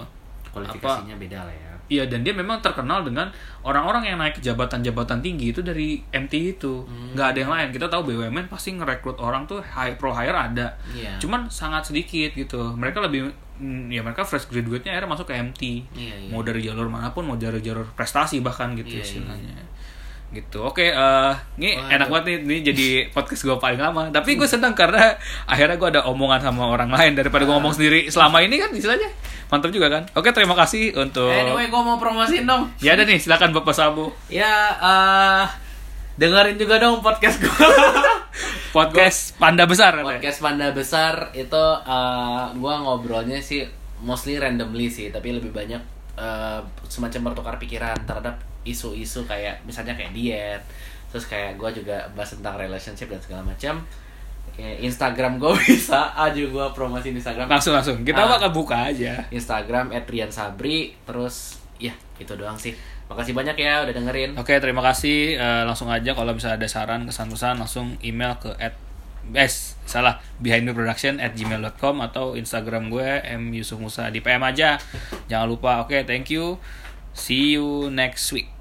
kualifikasinya beda lah ya Iya dan dia memang terkenal dengan orang-orang yang naik jabatan-jabatan tinggi itu dari MT itu. Hmm. nggak ada yang lain. Kita tahu BUMN pasti ngerekrut orang tuh high pro hire ada. Iya. Cuman sangat sedikit gitu. Mereka lebih mm, ya mereka fresh graduate-nya akhirnya masuk ke MT. Iya, iya. Mau dari jalur mana pun, mau dari jalur prestasi bahkan gitu Iya, iya. istilahnya. Gitu. Oke, eh ini Waduh. enak banget nih, ini jadi podcast gue paling lama. Tapi gue senang karena akhirnya gue ada omongan sama orang lain daripada gue ngomong sendiri selama ini kan istilahnya mantap juga kan. Oke, terima kasih untuk anyway gue mau promosiin dong Ya ada nih, silakan Bapak Sabu. ya eh dengerin juga dong podcast gue (laughs) Podcast Panda Besar katanya. podcast panda besar itu eh gue ngobrolnya sih mostly randomly sih tapi lebih banyak eh, semacam bertukar pikiran terhadap isu-isu kayak misalnya kayak diet terus kayak gue juga bahas tentang relationship dan segala macam Instagram gue (laughs) bisa aja gue promosi Instagram Langsung langsung. Kita Ah. bakal buka aja. Instagram @riansabri terus ya itu doang sih makasih banyak ya udah dengerin Oke, terima kasih. Eh, langsung aja kalau bisa ada saran, kesan-kesan langsung email ke at S salah behind the production at gmail.com atau Instagram gue M Yusuf Musa di PM aja jangan lupa oke thank you see you next week